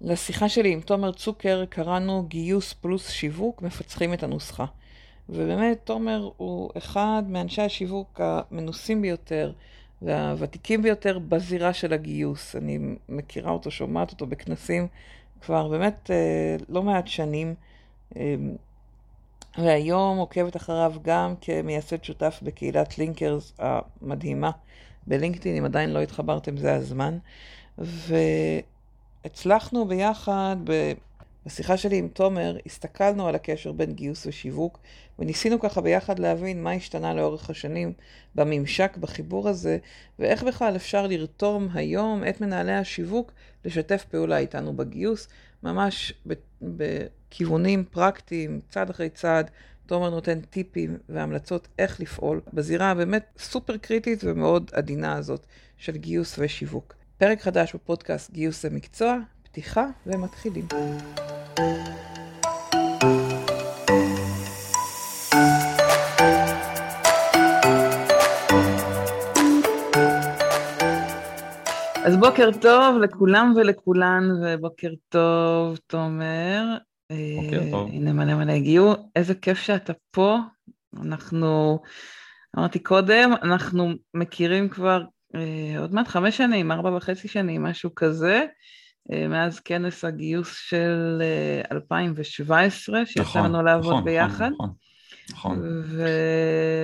לשיחה שלי עם תומר צוקר קראנו גיוס פלוס שיווק, מפצחים את הנוסחה. ובאמת, תומר הוא אחד מאנשי השיווק המנוסים ביותר והוותיקים ביותר בזירה של הגיוס. אני מכירה אותו, שומעת אותו בכנסים כבר באמת אה, לא מעט שנים, אה, והיום עוקבת אחריו גם כמייסד שותף בקהילת לינקרס המדהימה בלינקדאין, אם עדיין לא התחברתם זה הזמן. והצלחנו ביחד, בשיחה שלי עם תומר, הסתכלנו על הקשר בין גיוס ושיווק, וניסינו ככה ביחד להבין מה השתנה לאורך השנים בממשק, בחיבור הזה, ואיך בכלל אפשר לרתום היום את מנהלי השיווק לשתף פעולה איתנו בגיוס, ממש בכיוונים פרקטיים, צעד אחרי צעד. תומר נותן טיפים והמלצות איך לפעול בזירה הבאמת סופר קריטית ומאוד עדינה הזאת של גיוס ושיווק. פרק חדש בפודקאסט גיוס למקצוע, פתיחה ומתחילים. אז בוקר טוב לכולם ולכולן, ובוקר טוב, תומר. בוקר טוב. הנה מלא מלא הגיעו. איזה כיף שאתה פה. אנחנו, אמרתי קודם, אנחנו מכירים כבר אה, עוד מעט חמש שנים, ארבע וחצי שנים, משהו כזה. אה, מאז כנס הגיוס של 2017, שיצא נכון, לנו לעבוד נכון, ביחד. נכון, נכון. ו...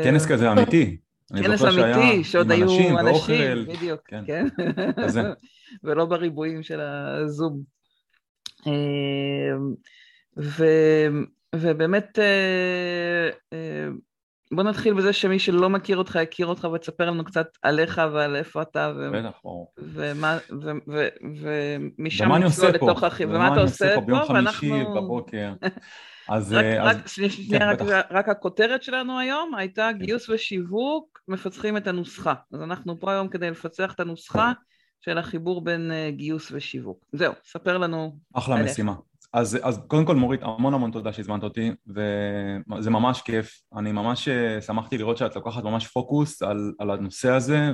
כנס כזה אמיתי. כנס אמיתי, שעוד היו אנשים אנשים, ואוכל. בדיוק, כן. כן. ולא בריבועים של הזום. אה, ו, ובאמת, אה, אה, בוא נתחיל בזה שמי שלא מכיר אותך, יכיר אותך ותספר לנו קצת עליך ועל איפה אתה, ו. ומה, ו, ו, ומשם ומה אני נצלול עושה פה? לתוך. ומה אתה עושה פה, ביום חמישי. בבוקר. אז... רק, שנייה, הכותרת שלנו היום הייתה גיוס ושיווק מפצחים את הנוסחה. אז אנחנו פה היום כדי לפצח את הנוסחה של החיבור בין אה, גיוס ושיווק. זהו, ספר לנו. אחלה. משימה. אז, אז קודם כל מורית, המון המון תודה שהזמנת אותי, וזה ממש כיף. אני ממש אה, שמחתי לראות שאת לוקחת ממש פוקוס על, על הנושא הזה,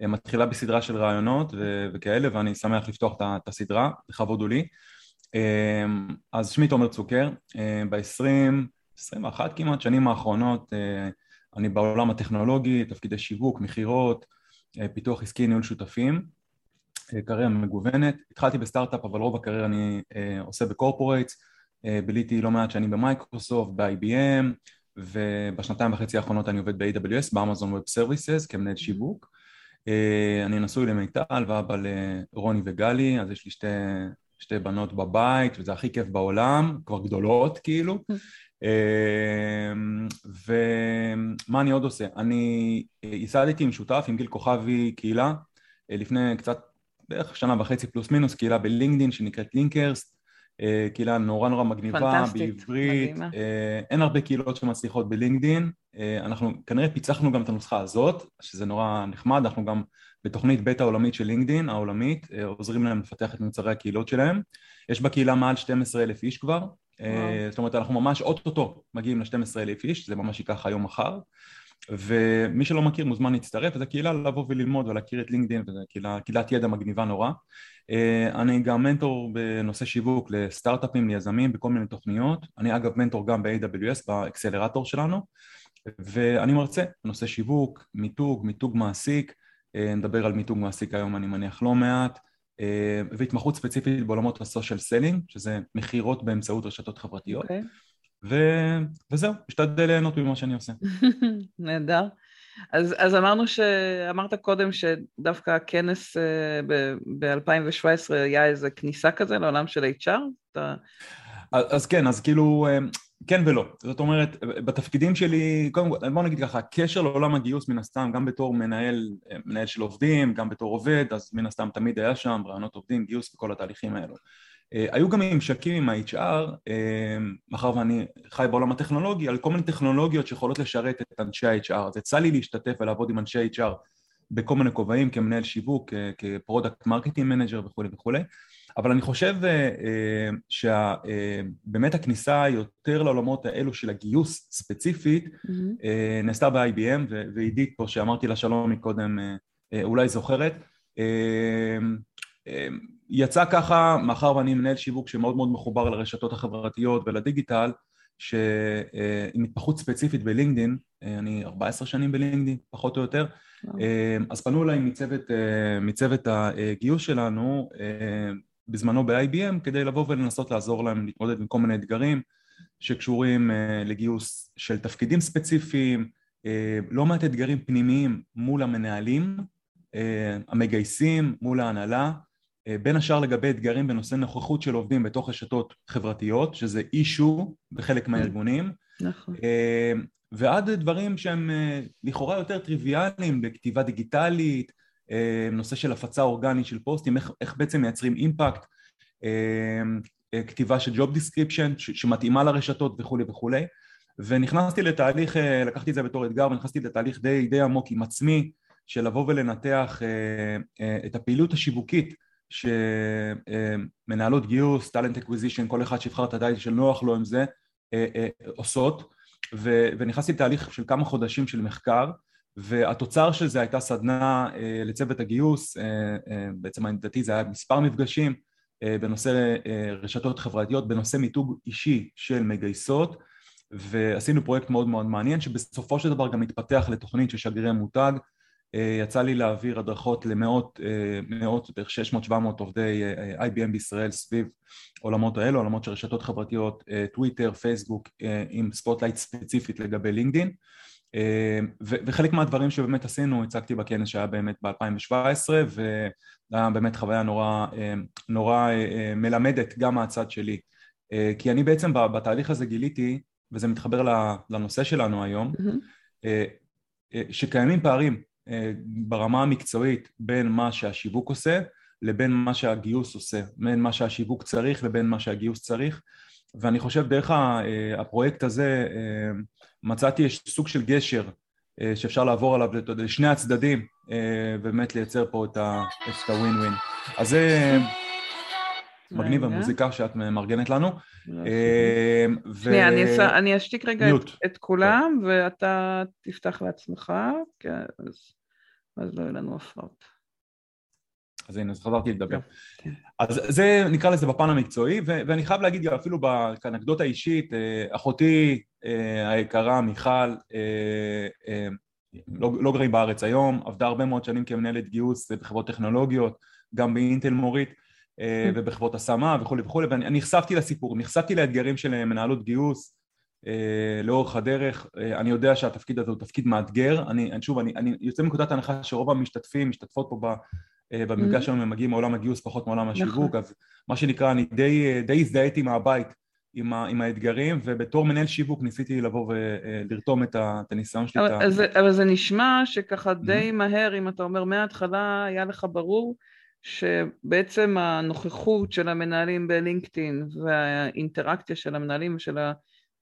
ומתחילה בסדרה של רעיונות ו, וכאלה, ואני שמח לפתוח את הסדרה, לכבוד הוא לי. אה, אז שמי תומר צוקר, ב-20, 21 כמעט שנים האחרונות, אה, אני בעולם הטכנולוגי, תפקידי שיווק, מכירות, אה, פיתוח עסקי, ניהול שותפים. קריירה מגוונת. התחלתי בסטארט-אפ, אבל רוב הקריירה אני אה, עושה ב corporates. אה, ביליתי לא מעט שנים במייקרוסופט, ב-IBM, ובשנתיים וחצי האחרונות אני עובד ב-AWS, ב Amazon Web Services, כמנהל שיווק. אה, אני נשוי למיטל ואבא לרוני וגלי, אז יש לי שתי, שתי בנות בבית, וזה הכי כיף בעולם, כבר גדולות כאילו. אה, ומה אני עוד עושה? אני ייסדתי עם שותף, עם גיל כוכבי, קהילה, לפני קצת, בערך שנה וחצי פלוס מינוס, קהילה בלינקדין שנקראת לינקרסט, אה, קהילה נורא נורא מגניבה, פנטסטית, בעברית, מדהימה. אה, אין הרבה קהילות שמצליחות בלינקדין, אה, אנחנו כנראה פיצחנו גם את הנוסחה הזאת, שזה נורא נחמד, אנחנו גם בתוכנית בית העולמית של לינקדין, העולמית, עוזרים להם לפתח את מוצרי הקהילות שלהם, יש בקהילה מעל 12 אלף איש כבר, וואו. זאת אומרת אנחנו ממש אוטוטו מגיעים ל-12 אלף איש, זה ממש ייקח היום מחר, ומי שלא מכיר מוזמן להצטרף, זו קהילה לבוא וללמוד ולהכיר את לינקדאין, וזו קהילה, קהילת ידע מגניבה נורא. אה, אני גם מנטור בנושא שיווק לסטארט-אפים, ליזמים, בכל מיני תוכניות. אני אגב מנטור גם ב-AWS, ב accelerator שלנו, ואני מרצה בנושא שיווק, מיתוג, מיתוג מעסיק, אה, נדבר על מיתוג מעסיק היום אני מניח לא מעט, אה, והתמחות ספציפית בעולמות ה social selling, שזה מכירות באמצעות רשתות חברתיות, אוקיי, ו... וזהו, משתדל ליהנות ממה שאני עושה. נהדר. אז, אז אמרנו ש... אמרת קודם שדווקא הכנס ב-2017 היה איזה כניסה כזה לעולם של HR? אתה... אז אז כן, אז כאילו, אה, כן ולא. זאת אומרת, בתפקידים שלי, קודם כל, בוא נגיד ככה, הקשר לעולם הגיוס מן הסתם, גם בתור מנהל, אה, מנהל של עובדים, גם בתור עובד, אז מן הסתם תמיד היה שם, רעיונות עובדים, גיוס וכל התהליכים האלו. אה, היו גם ממשקים עם ה-HR, אה, מאחר ואני חי בעולם הטכנולוגי, על כל מיני טכנולוגיות שיכולות לשרת את אנשי ה-HR. אז יצא לי להשתתף ולעבוד עם אנשי ה-HR בכל מיני כובעים, כמנהל שיווק, כ product marketing manager וכולי וכולי. אבל אני חושב שבאמת הכניסה יותר לעולמות האלו של הגיוס ספציפית אה, נעשתה ב-IBM ועידית פה שאמרתי לה שלום מקודם אה, אולי זוכרת אה, יצא ככה, מאחר ואני מנהל שיווק שמאוד מאוד מחובר לרשתות החברתיות ולדיגיטל, שעם התפחות ספציפית בלינקדין, אני 14 שנים בלינקדין, פחות או יותר, אז פנו אליי מצוות, מצוות הגיוס שלנו בזמנו ב-IBM כדי לבוא ולנסות לעזור להם להתמודד עם כל מיני אתגרים שקשורים לגיוס של תפקידים ספציפיים, לא מעט אתגרים פנימיים מול המנהלים, המגייסים, מול ההנהלה. אה, בין השאר לגבי אתגרים בנושא נוכחות של עובדים בתוך רשתות חברתיות, שזה issue בחלק מהארגונים. נכון. אה, ועד דברים שהם אה, לכאורה יותר טריוויאליים בכתיבה דיגיטלית, נושא של הפצה אורגנית של פוסטים, איך, איך בעצם מייצרים impact, כתיבה של job description שמתאימה לרשתות וכולי וכולי. ונכנסתי לתהליך, לקחתי את זה בתור אתגר ונכנסתי לתהליך די, די עמוק עם עצמי של לבוא ולנתח את הפעילות השיווקית שמנהלות גיוס, talent acquisition, כל אחד שיבחר את ה title שנוח לו עם זה, אה, אה, עושות. ונכנסתי לתהליך של כמה חודשים של מחקר והתוצר של זה הייתה סדנה אה, לצוות הגיוס, בעצם לדעתי זה היה מספר מפגשים בנושא רשתות חברתיות, בנושא מיתוג אישי של מגייסות ועשינו פרויקט מאוד מאוד מעניין שבסופו של דבר גם התפתח לתוכנית של שגרירי מותג יצא לי להעביר הדרכות למאות, אה, מאות, בערך 600-700 עובדי אה, IBM בישראל סביב עולמות האלו, עולמות של רשתות חברתיות, טוויטר, פייסבוק, עם spotlight ספציפית לגבי לינקדין. וחלק מהדברים שבאמת עשינו הצגתי בכנס שהיה באמת ב-2017 והיה באמת חוויה נורא, נורא מלמדת גם מהצד שלי כי אני בעצם בתהליך הזה גיליתי וזה מתחבר לנושא שלנו היום mm-hmm. שקיימים פערים אה, ברמה המקצועית בין מה שהשיווק עושה לבין מה שהגיוס עושה, בין מה שהשיווק צריך לבין מה שהגיוס צריך. ואני חושב דרך אה, הפרויקט הזה אה, מצאתי סוג של גשר שאפשר לעבור עליו לשני הצדדים ובאמת לייצר פה את הווין ווין אז זה מגניב המוזיקה שאת מארגנת לנו. שנייה, אני אשתיק רגע את כולם ואתה תפתח לעצמך, אז לא יהיו לנו הפרעות. אז הנה, אז חזרתי לדבר. כן. אז זה נקרא לזה בפן המקצועי, ואני חייב להגיד גם אפילו כאנקדוטה אישית, אה, אחותי אה, היקרה מיכל, אה, לא, לא גרים בארץ היום, עבדה הרבה מאוד שנים כמנהלת גיוס בחברות טכנולוגיות, גם באינטל מורית, אה, ובחברות השמה וכולי וכולי ואני נחשפתי לסיפור, נחשפתי לאתגרים של מנהלות גיוס אה, לאורך הדרך, אה, אני יודע שהתפקיד הזה הוא תפקיד מאתגר, אני, שוב אני, אני יוצא מנקודת הנחה שרוב המשתתפים, משתתפות פה במפגש mm-hmm. שלנו הם מגיעים מעולם הגיוס פחות מעולם השיווק, נכון. אז מה שנקרא אני די, די הזדהיתי מהבית עם, ה, עם האתגרים ובתור מנהל שיווק ניסיתי לבוא ולרתום את, את הניסיון שלי. אבל, את ה... אבל זה נשמע שככה די mm-hmm. מהר אם אתה אומר מההתחלה היה לך ברור שבעצם הנוכחות של המנהלים בלינקדאין והאינטראקציה של המנהלים ושל ה,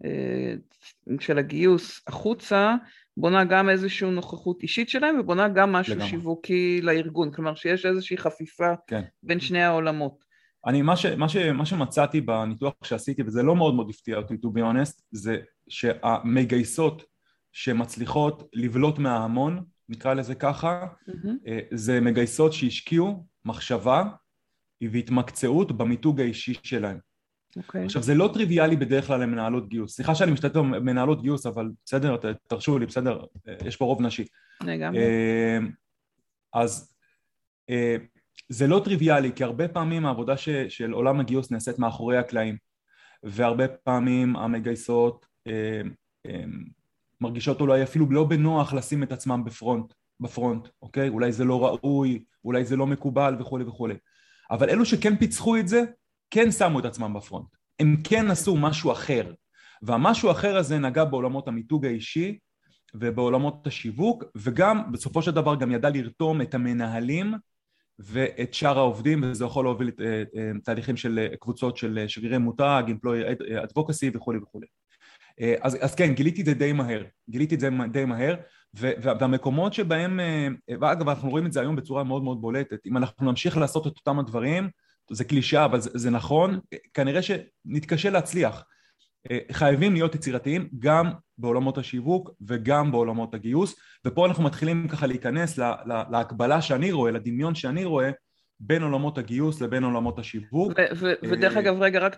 אה, של הגיוס החוצה בונה גם איזושהי נוכחות אישית שלהם ובונה גם משהו לגמרי. שיווקי לארגון, כלומר שיש איזושהי חפיפה כן. בין שני העולמות. אני, מה, ש, מה, ש, מה שמצאתי בניתוח שעשיתי, וזה לא מאוד מאוד הפתיע אותי to be honest, זה שהמגייסות שמצליחות לבלוט מההמון, נקרא לזה ככה, mm-hmm. זה מגייסות שהשקיעו מחשבה והתמקצעות במיתוג האישי שלהם. Okay. אוקיי. עכשיו זה לא טריוויאלי בדרך כלל למנהלות גיוס, סליחה שאני משתתף במנהלות גיוס אבל בסדר, תרשו לי, בסדר, יש פה רוב נשי. לגמרי. אה, אז אה, זה לא טריוויאלי כי הרבה פעמים העבודה ש, של עולם הגיוס נעשית מאחורי הקלעים והרבה פעמים המגייסות אה, מרגישות אולי אפילו לא בנוח לשים את עצמם בפרונט בפרונט, אוקיי? אולי זה לא ראוי, אולי זה לא מקובל וכולי וכולי. אבל אלו שכן פיצחו את זה, כן שמו את עצמם בפרונט. הם כן עשו משהו אחר. והמשהו האחר הזה נגע בעולמות המיתוג האישי ובעולמות השיווק, וגם בסופו של דבר גם ידע לרתום את המנהלים ואת שאר העובדים, וזה יכול להוביל את, אה, אה, תהליכים של אה, קבוצות של שגרירי מותג, employee advocacy וכולי וכולי. אז, אז כן, גיליתי את זה די מהר, גיליתי את זה די מהר, והמקומות שבהם, אה, ואגב אנחנו רואים את זה היום בצורה מאוד מאוד בולטת, אם אנחנו נמשיך לעשות את אותם הדברים, זה קלישאה אבל זה, זה נכון, כנראה שנתקשה להצליח. אה, חייבים להיות יצירתיים גם בעולמות השיווק וגם בעולמות הגיוס ופה אנחנו מתחילים ככה להיכנס לה, לה, להקבלה שאני רואה, לדמיון שאני רואה בין עולמות הגיוס לבין עולמות השיווק. ודרך אגב, רגע, רק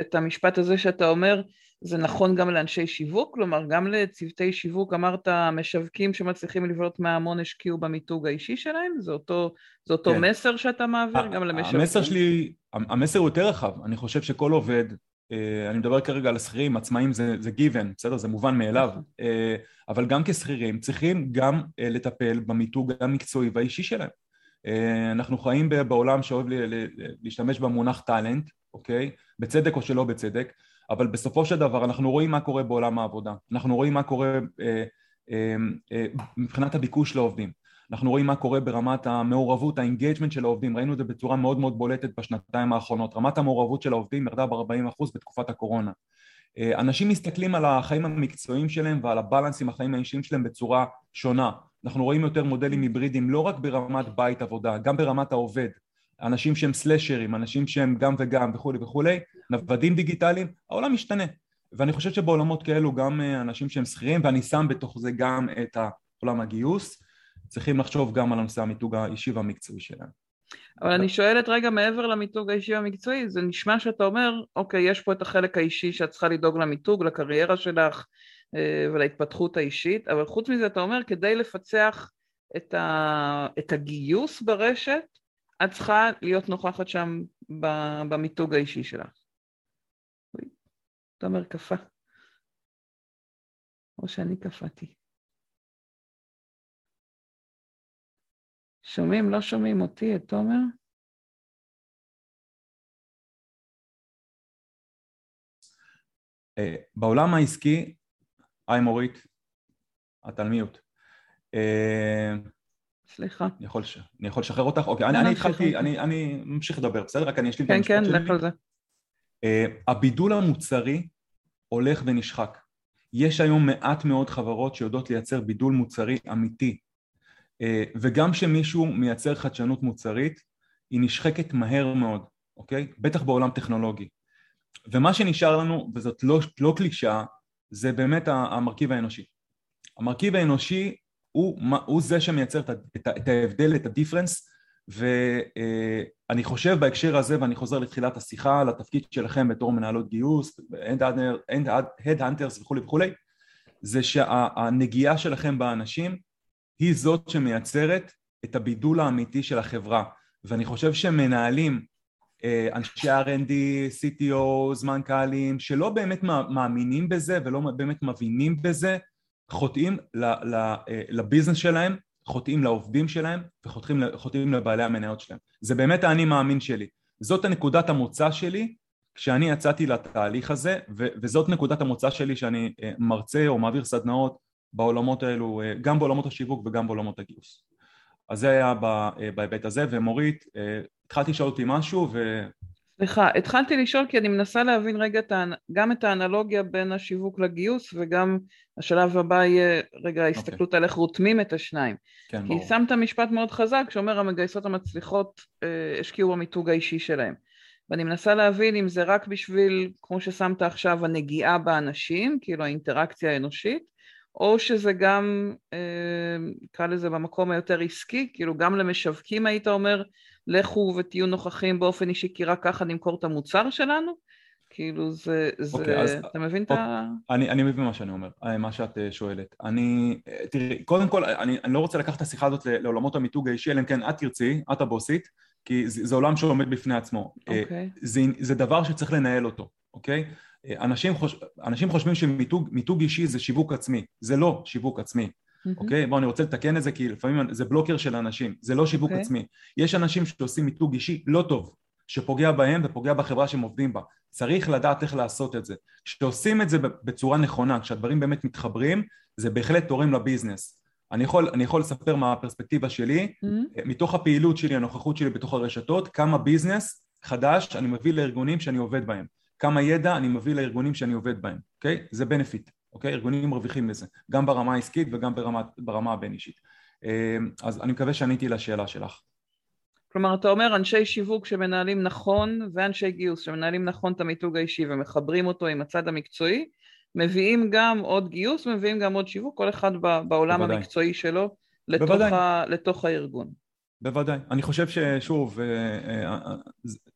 את המשפט הזה שאתה אומר, זה נכון גם לאנשי שיווק? כלומר, גם לצוותי שיווק, אמרת, משווקים שמצליחים לבלוט מהמון השקיעו במיתוג האישי שלהם? זה אותו, זה אותו כן. מסר שאתה מעביר גם למשווקים? המסר שלי, המסר הוא יותר רחב. אני חושב שכל עובד, אה, אני מדבר כרגע על השכירים, עצמאים זה, זה given, בסדר? זה מובן מאליו. נכון. אה, אבל גם כשכירים צריכים גם אה, לטפל במיתוג המקצועי והאישי שלהם. אנחנו חיים בעולם שאוהב להשתמש במונח talent, אוקיי? בצדק או שלא בצדק. אבל בסופו של דבר אנחנו רואים מה קורה בעולם העבודה, אנחנו רואים מה קורה אה, אה, אה, מבחינת הביקוש לעובדים, אנחנו רואים מה קורה ברמת המעורבות, ה engagement של העובדים, ראינו את זה בצורה מאוד מאוד בולטת בשנתיים האחרונות, רמת המעורבות של העובדים ירדה ב-40% בתקופת הקורונה. אה, אנשים מסתכלים על החיים המקצועיים שלהם ועל ה balance עם החיים האישיים שלהם בצורה שונה. אנחנו רואים יותר מודלים היברידיים לא רק ברמת בית עבודה, גם ברמת העובד. אנשים שהם סלשרים, אנשים שהם גם וגם וכולי וכולי, נוודים דיגיטליים, העולם משתנה. ואני חושב שבעולמות כאלו גם אה, אנשים שהם שכירים, ואני שם בתוך זה גם את עולם הגיוס, צריכים לחשוב גם על הנושא המיתוג האישי והמקצועי שלהם. אבל אני שואלת רגע מעבר למיתוג האישי והמקצועי, זה נשמע שאתה אומר, אוקיי, יש פה את החלק האישי שאת צריכה לדאוג למיתוג, לקריירה שלך ולהתפתחות האישית, אבל חוץ מזה אתה אומר, כדי לפצח את, ה, את הגיוס ברשת, את צריכה להיות נוכחת שם במיתוג האישי שלך. תומר קפא. או שאני קפאתי. שומעים? לא שומעים אותי, את תומר? אה, בעולם העסקי, היי מורית, את על מיוט. אה, סליחה. אני יכול, אני יכול לשחרר אותך? אוקיי, אני, אני התחלתי, אני, אני ממשיך לדבר, בסדר? רק אני אשלים כן, את המשפט שלי. כן, כן, לך על זה. Uh, הבידול המוצרי הולך ונשחק. יש היום מעט מאוד חברות שיודעות לייצר בידול מוצרי אמיתי. Uh, וגם כשמישהו מייצר חדשנות מוצרית, היא נשחקת מהר מאוד, אוקיי? בטח בעולם טכנולוגי. ומה שנשאר לנו, וזאת לא, לא קלישאה, זה באמת המרכיב האנושי. המרכיב האנושי הוא, הוא זה שמייצר את, ההבדל, את הדיפרנס ואני חושב בהקשר הזה ואני חוזר לתחילת השיחה לתפקיד שלכם בתור מנהלות גיוס, Head-Hunters וכולי וכולי זה שהנגיעה שלכם באנשים היא זאת שמייצרת את הבידול האמיתי של החברה ואני חושב שמנהלים אה, אנשי R&D, CTO, מנכ"לים שלא באמת מאמינים בזה ולא באמת מבינים בזה חוטאים אה, לביזנס שלהם, חוטאים לעובדים שלהם וחוטאים לבעלי המניות שלהם. זה באמת האני מאמין שלי. זאת הנקודת המוצא שלי כשאני יצאתי לתהליך הזה וזאת נקודת המוצא שלי שאני אה, מרצה או מעביר סדנאות בעולמות האלו, אה, גם בעולמות השיווק וגם בעולמות הגיוס. אז זה היה בהיבט הזה, ומורית, התחלתי לשאול אותי משהו ו... סליחה, התחלתי לשאול כי אני מנסה להבין רגע גם את האנלוגיה בין השיווק לגיוס וגם השלב הבא יהיה רגע אוקיי. ההסתכלות okay. על איך רותמים את השניים. כן, כי ברור. שמת משפט מאוד חזק שאומר המגייסות המצליחות אה, השקיעו במיתוג האישי שלהם. ואני מנסה להבין אם זה רק בשביל, כמו ששמת עכשיו, הנגיעה באנשים, כאילו האינטראקציה האנושית, או שזה גם, אה, נקרא לזה במקום היותר עסקי, כאילו גם למשווקים היית אומר, לכו ותהיו נוכחים באופן אישי כי רק ככה נמכור את המוצר שלנו? כאילו זה, זה, okay, אוקיי, אז, אתה מבין את ה... אני, אני מבין מה שאני אומר, אה, מה שאת אה, שואלת. אני, אה, תראי, קודם כל, אני, אני לא רוצה לקחת את השיחה הזאת לעולמות המיתוג האישי, אלא אם כן את תרצי, את הבוסית, כי זה, זה עולם שעומד בפני עצמו. Okay. אוקיי. זה, זה דבר שצריך לנהל אותו, אוקיי? Okay? אנשים, חוש, אנשים חושבים שמיתוג אישי זה שיווק עצמי, זה לא שיווק עצמי. אוקיי? Mm-hmm. Okay? בואו, אני רוצה לתקן את זה כי לפעמים זה בלוקר של אנשים, זה לא שיווק okay. אוקיי. עצמי. יש אנשים שעושים מיתוג אישי לא טוב, שפוגע בהם ופוגע בחברה שהם עובדים בה. צריך לדעת איך לעשות את זה. כשעושים את זה בצורה נכונה, כשהדברים באמת מתחברים, זה בהחלט תורם לביזנס. אני יכול, אני יכול לספר מהפרספקטיבה שלי, mm-hmm. מתוך הפעילות שלי, הנוכחות שלי בתוך הרשתות, כמה ביזנס חדש אני מביא לארגונים שאני עובד בהם. כמה ידע אני מביא לארגונים שאני עובד בהם, אוקיי? Okay? זה בנפיט. אוקיי? ארגונים מרוויחים מזה, גם ברמה העסקית וגם ברמה, ברמה הבין-אישית. אמ, אז אני מקווה שעניתי לשאלה שלך. כלומר, אתה אומר אנשי שיווק שמנהלים נכון ואנשי גיוס שמנהלים נכון את המיתוג האישי ומחברים אותו עם הצד המקצועי, מביאים גם עוד גיוס, מביאים גם עוד שיווק, כל אחד בעולם בוודאי. המקצועי שלו לתוך, ה, לתוך הארגון. בוודאי. אני חושב ששוב,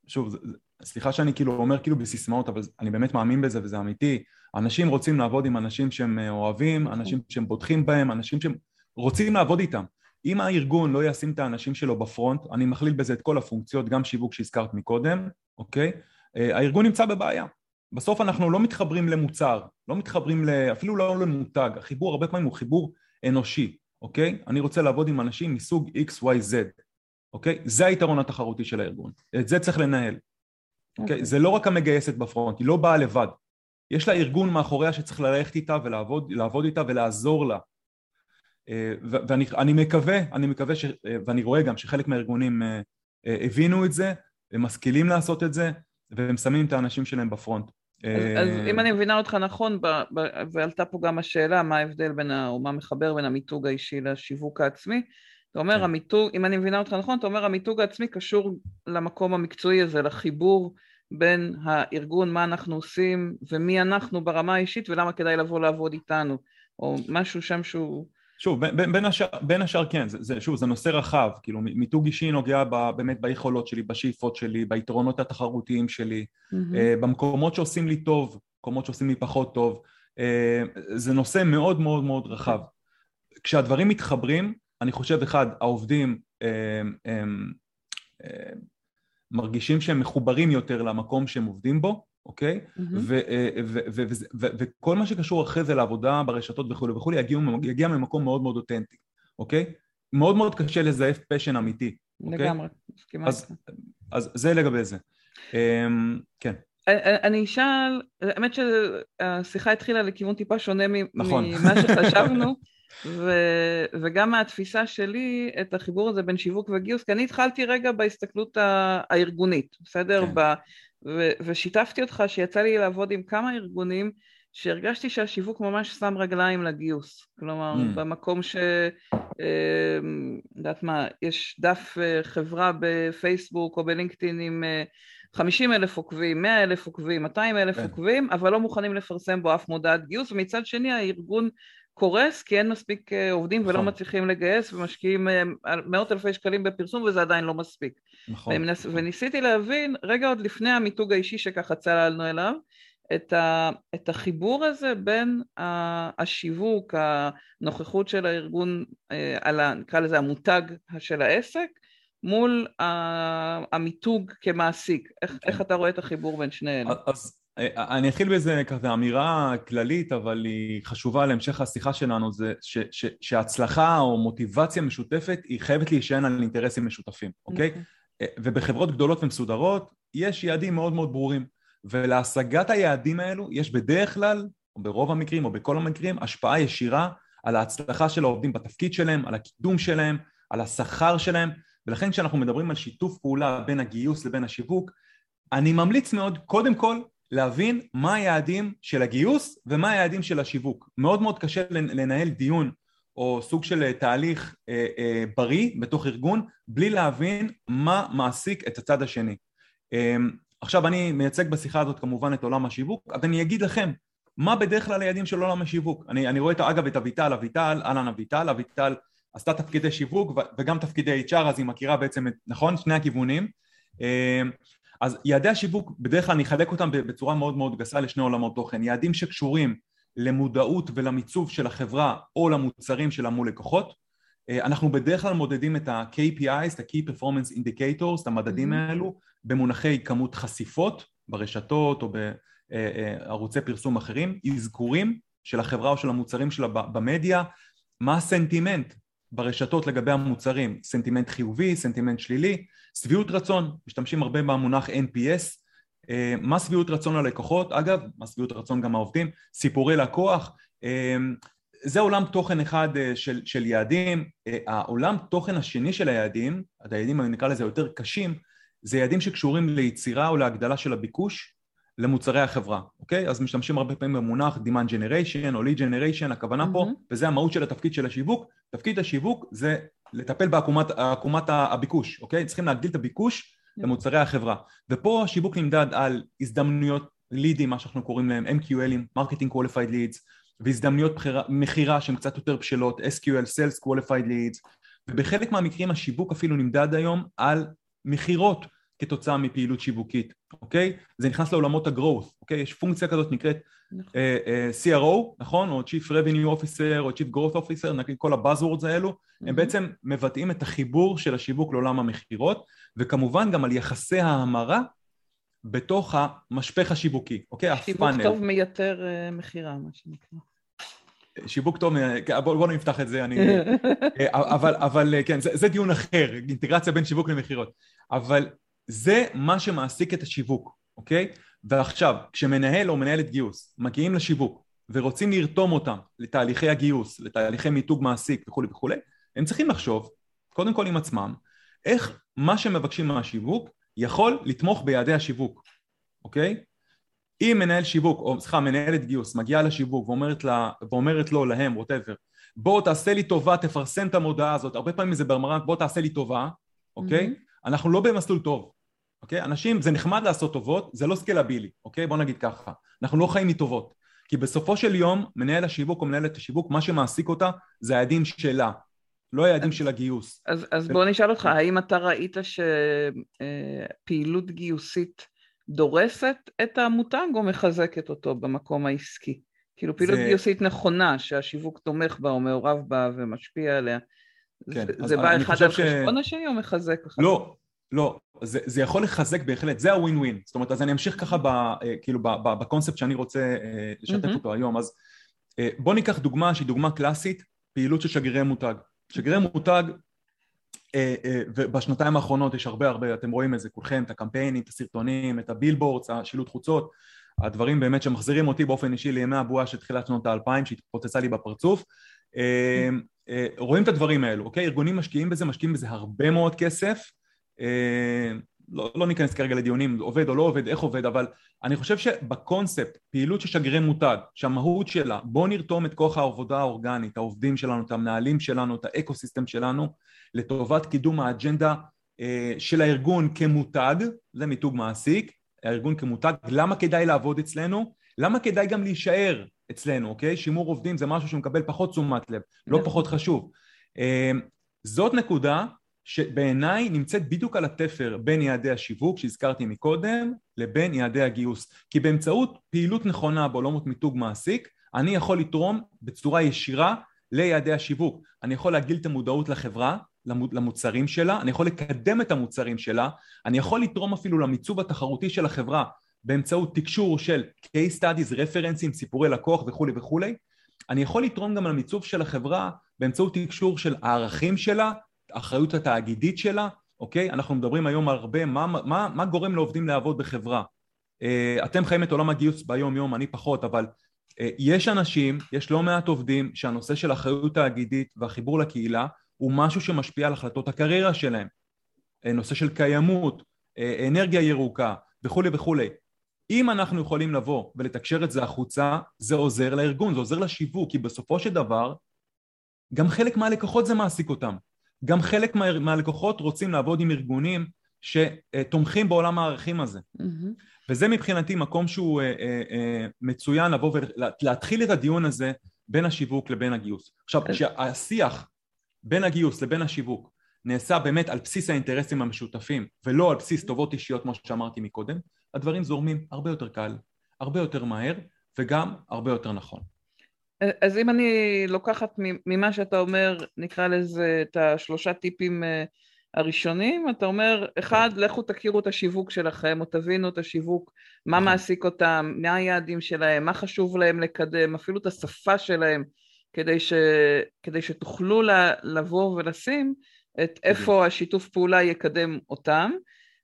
שוב, סליחה שאני כאילו אומר כאילו בסיסמאות, אבל אני באמת מאמין בזה וזה אמיתי. אנשים רוצים לעבוד עם אנשים שהם אוהבים, אנשים שהם בוטחים בהם, אנשים שהם רוצים לעבוד איתם. אם הארגון לא ישים את האנשים שלו בפרונט, אני מכליל בזה את כל הפונקציות, גם שיווק שהזכרת מקודם, אוקיי? אה, הארגון נמצא בבעיה. בסוף אנחנו לא מתחברים למוצר, לא מתחברים אפילו לא למותג, החיבור הרבה פעמים הוא חיבור אנושי, אוקיי? אני רוצה לעבוד עם אנשים מסוג XYZ, אוקיי? זה היתרון התחרותי של הארגון, את זה צריך לנהל, אוקיי? Okay. זה לא רק המגייסת בפרונט, היא לא באה לבד, יש לה ארגון מאחוריה שצריך ללכת איתה ולעבוד איתה ולעזור לה אה, ואני מקווה, אני מקווה ש, אה, ואני רואה גם שחלק מהארגונים אה, הבינו את זה, הם משכילים לעשות את זה והם שמים את האנשים שלהם בפרונט. אז, אז אם אני מבינה אותך נכון, ב, ב, ועלתה פה גם השאלה מה ההבדל בין, ה, או מה מחבר בין המיתוג האישי לשיווק העצמי, אתה אומר כן. המיתוג, אם אני מבינה אותך נכון, אתה אומר המיתוג העצמי קשור למקום המקצועי הזה, לחיבור בין הארגון, מה אנחנו עושים ומי אנחנו ברמה האישית ולמה כדאי לבוא לעבוד איתנו, או משהו שם שהוא... שוב, בין, בין, השאר, בין השאר כן, זה, זה, שוב, זה נושא רחב, כאילו מיתוג אישי נוגע ב, באמת ביכולות שלי, בשאיפות שלי, ביתרונות התחרותיים שלי, mm-hmm. uh, במקומות שעושים לי טוב, מקומות שעושים לי פחות טוב, uh, זה נושא מאוד מאוד מאוד רחב. כשהדברים מתחברים, אני חושב, אחד, העובדים uh, uh, uh, מרגישים שהם מחוברים יותר למקום שהם עובדים בו, אוקיי? אה, וכל מה שקשור אחרי זה לעבודה ברשתות וכולי וכולי יגיע ממקום מאוד מאוד אותנטי, אוקיי? מאוד מאוד קשה לזייף פשן אמיתי. אוקיי? לגמרי, מסכימה איתך. אז זה לגבי זה. אמ, כן. אני אשאל, האמת שהשיחה התחילה לכיוון טיפה שונה נכון. ממה שחשבנו, ו, וגם מהתפיסה שלי את החיבור הזה בין שיווק וגיוס, כי אני התחלתי רגע בהסתכלות הארגונית, בסדר? כן. ו- ושיתפתי אותך שיצא לי לעבוד עם כמה ארגונים שהרגשתי שהשיווק ממש שם רגליים לגיוס. כלומר, mm. במקום ש... אה, יודעת מה, יש דף אה, חברה בפייסבוק או בלינקדאין עם 50 אה, אלף עוקבים, 100 אלף עוקבים, 200 אלף כן. עוקבים, אבל לא מוכנים לפרסם בו אף מודעת גיוס, ומצד שני הארגון קורס כי אין מספיק אה, עובדים ולא נכון. מצליחים לגייס ומשקיעים אה, מאות אלפי שקלים בפרסום וזה עדיין לא מספיק. נכון. ומנס, וניסיתי להבין, רגע עוד לפני המיתוג האישי שככה צללנו אליו, את, ה, את החיבור הזה בין השיווק, הנוכחות של הארגון, אה, על נקרא לזה המותג של העסק, מול המיתוג כמעסיק. איך, כן. איך אתה רואה את החיבור בין שני אלה? אז אני אתחיל באיזה כזה אמירה כללית, אבל היא חשובה להמשך השיחה שלנו, זה ש, ש, שהצלחה או מוטיבציה משותפת היא חייבת להישען על אינטרסים משותפים, אוקיי? Okay. ובחברות גדולות ומסודרות יש יעדים מאוד מאוד ברורים, ולהשגת היעדים האלו יש בדרך כלל, או ברוב המקרים או בכל המקרים, השפעה ישירה על ההצלחה של העובדים בתפקיד שלהם, על הקידום שלהם, על השכר שלהם, ולכן כשאנחנו מדברים על שיתוף פעולה בין הגיוס לבין השיווק, אני ממליץ מאוד, קודם כל, להבין מה היעדים של הגיוס ומה היעדים של השיווק. מאוד מאוד קשה לנהל דיון או סוג של תהליך אה, אה, בריא בתוך ארגון בלי להבין מה מעסיק את הצד השני. אה, עכשיו אני מייצג בשיחה הזאת כמובן את עולם השיווק, אז אני אגיד לכם מה בדרך כלל היעדים של עולם השיווק. אני, אני רואה את, אגב את אביטל, אביטל, אהלן אביטל, אביטל עשתה תפקידי שיווק וגם תפקידי HR אז היא מכירה בעצם את, נכון? שני הכיוונים. אה, אז יעדי השיווק, בדרך כלל אני אחלק אותם בצורה מאוד מאוד גסה לשני עולמות תוכן. יעדים שקשורים למודעות ולמיצוב של החברה או למוצרים שלה מול לקוחות. אה, אנחנו בדרך כלל מודדים את ה-KPIs, את ה-Key Performance Indicators, את המדדים mm-hmm. האלו, במונחי כמות חשיפות ברשתות או בערוצי פרסום אחרים, אזכורים של החברה או של המוצרים שלה במדיה, מה הסנטימנט ברשתות לגבי המוצרים, סנטימנט חיובי, סנטימנט שלילי, שביעות רצון, משתמשים הרבה במונח NPS, אה, מה שביעות רצון הלקוחות, אגב, מה שביעות רצון גם העובדים, סיפורי לקוח, אה, זה עולם תוכן אחד אה, של, של יעדים, העולם תוכן השני של היעדים, היעדים נקרא לזה יותר קשים, זה יעדים שקשורים ליצירה או להגדלה של הביקוש למוצרי החברה, אוקיי? אז משתמשים הרבה פעמים במונח demand generation או lead generation, הכוונה mm-hmm. פה, וזה המהות של התפקיד של השיווק, תפקיד השיווק זה לטפל בעקומת הביקוש, אוקיי? צריכים להגדיל את הביקוש למוצרי החברה. ופה השיווק נמדד על הזדמנויות לידים, מה שאנחנו קוראים להם, MQLים, Marketing Qualified Leads, והזדמנויות מכירה שהן קצת יותר בשלות, SQL, Sales Qualified Leads, ובחלק מהמקרים השיווק אפילו נמדד היום על מכירות כתוצאה מפעילות שיווקית, אוקיי? זה נכנס לעולמות ה-growth, אוקיי? יש פונקציה כזאת נקראת נכון. uh, uh, CRO, נכון? או Chief Revenue Officer או Chief Growth Officer, נגיד כל הבאזוורדס האלו, mm-hmm. הם בעצם מבטאים את החיבור של השיווק לעולם המכירות, וכמובן גם על יחסי ההמרה בתוך המשפך השיווקי, אוקיי? הפאנל. שיווק טוב מייתר uh, מכירה, מה שנקרא. שיווק טוב, בואו בוא נפתח את זה, אני... אבל, אבל כן, זה, זה דיון אחר, אינטגרציה בין שיווק למכירות. אבל זה מה שמעסיק את השיווק, אוקיי? ועכשיו, כשמנהל או מנהלת גיוס מגיעים לשיווק ורוצים לרתום אותם לתהליכי הגיוס, לתהליכי מיתוג מעסיק וכולי וכולי, הם צריכים לחשוב, קודם כל עם עצמם, איך מה שמבקשים מהשיווק יכול לתמוך ביעדי השיווק, אוקיי? אם מנהל שיווק, או סליחה, מנהלת גיוס מגיעה לשיווק ואומרת, לה, ואומרת לו, להם, ווטאבר, בוא תעשה לי טובה, תפרסם את המודעה הזאת, הרבה פעמים זה ברמרנט, בוא תעשה לי טובה, אוקיי? Mm-hmm. אנחנו לא במסלול טוב, אוקיי? אנשים, זה נחמד לעשות טובות, זה לא סקלבילי, אוקיי? בוא נגיד ככה. אנחנו לא חיים מטובות. כי בסופו של יום, מנהל השיווק או מנהלת השיווק, מה שמעסיק אותה זה היעדים שלה, לא היעדים של הגיוס. אז, אז בוא נשאל אותך, האם אתה ראית שפעילות גיוסית דורסת את המותג או מחזקת אותו במקום העסקי? כאילו פעילות זה... גיוסית נכונה, שהשיווק תומך בה או מעורב בה ומשפיע עליה, כן, זה, זה בא אחד על חשבון ש... השני או מחזק? לא, לא, זה, זה יכול לחזק בהחלט, זה הווין ווין, זאת אומרת אז אני אמשיך ככה ב, אה, כאילו ב, ב, בקונספט שאני רוצה אה, לשתף mm-hmm. אותו היום, אז אה, בוא ניקח דוגמה שהיא דוגמה קלאסית, פעילות של שגרירי מותג, שגרירי מותג ובשנתיים האחרונות יש הרבה הרבה, אתם רואים את זה כולכם, את הקמפיינים, את הסרטונים, את הבילבורדס, השילוט חוצות, הדברים באמת שמחזירים אותי באופן אישי לימי הבועה של תחילת שנות האלפיים שהתפוצצה לי בפרצוף. רואים את הדברים האלו, אוקיי? ארגונים משקיעים בזה, משקיעים בזה הרבה מאוד כסף לא, לא ניכנס כרגע לדיונים עובד או לא עובד, איך עובד, אבל אני חושב שבקונספט, פעילות של שגרירי מותג, שהמהות שלה, בוא נרתום את כוח העבודה האורגנית, העובדים שלנו, את המנהלים שלנו, את האקו סיסטם שלנו, לטובת קידום האג'נדה אה, של הארגון כמותג, זה מיתוג מעסיק, הארגון כמותג, למה כדאי לעבוד אצלנו? למה כדאי גם להישאר אצלנו, אוקיי? שימור עובדים זה משהו שמקבל פחות תשומת לב, לא נכון. פחות חשוב. אה, זאת נקודה שבעיניי נמצאת בדיוק על התפר בין יעדי השיווק שהזכרתי מקודם לבין יעדי הגיוס. כי באמצעות פעילות נכונה בעולמות מיתוג מעסיק אני יכול לתרום בצורה ישירה ליעדי השיווק. אני יכול להגדיל את המודעות לחברה למוצרים שלה, אני יכול לקדם את המוצרים שלה, אני יכול לתרום אפילו למיצוב התחרותי של החברה באמצעות תקשור של case studies, רפרנסים, סיפורי לקוח וכולי וכולי, אני יכול לתרום גם למיצוב של החברה באמצעות תקשור של הערכים שלה, האחריות התאגידית שלה, אוקיי? אנחנו מדברים היום הרבה, מה, מה, מה גורם לעובדים לעבוד בחברה? אה, אתם חיים את עולם הגיוס ביום יום, אני פחות, אבל אה, יש אנשים, יש לא מעט עובדים שהנושא של אחריות תאגידית והחיבור לקהילה הוא משהו שמשפיע על החלטות הקריירה שלהם. אה, נושא של קיימות, אנרגיה ירוקה וכולי וכולי. אם אנחנו יכולים לבוא ולתקשר את זה החוצה, זה עוזר לארגון, זה עוזר לשיווק, כי בסופו של דבר גם חלק מהלקוחות זה מעסיק אותם. גם חלק מה, מהלקוחות רוצים לעבוד עם ארגונים שתומכים בעולם הערכים הזה. Mm-hmm. וזה מבחינתי מקום שהוא אה, אה, אה, מצוין לבוא ולהתחיל את הדיון הזה בין השיווק לבין הגיוס. עכשיו, כשהשיח בין הגיוס לבין השיווק נעשה באמת על בסיס האינטרסים המשותפים ולא על בסיס טובות אישיות כמו שאמרתי מקודם, הדברים זורמים הרבה יותר קל, הרבה יותר מהר וגם הרבה יותר נכון. אז אם אני לוקחת ממה שאתה אומר, נקרא לזה את השלושה טיפים אה, הראשונים, אתה אומר, אחד, לכו תכירו את השיווק שלכם, או תבינו את השיווק, מה. מעסיק אותם, מה היעדים שלהם, מה חשוב להם לקדם, אפילו את השפה שלהם, כדי, ש, כדי שתוכלו לבוא ולשים את איפה השיתוף פעולה יקדם אותם,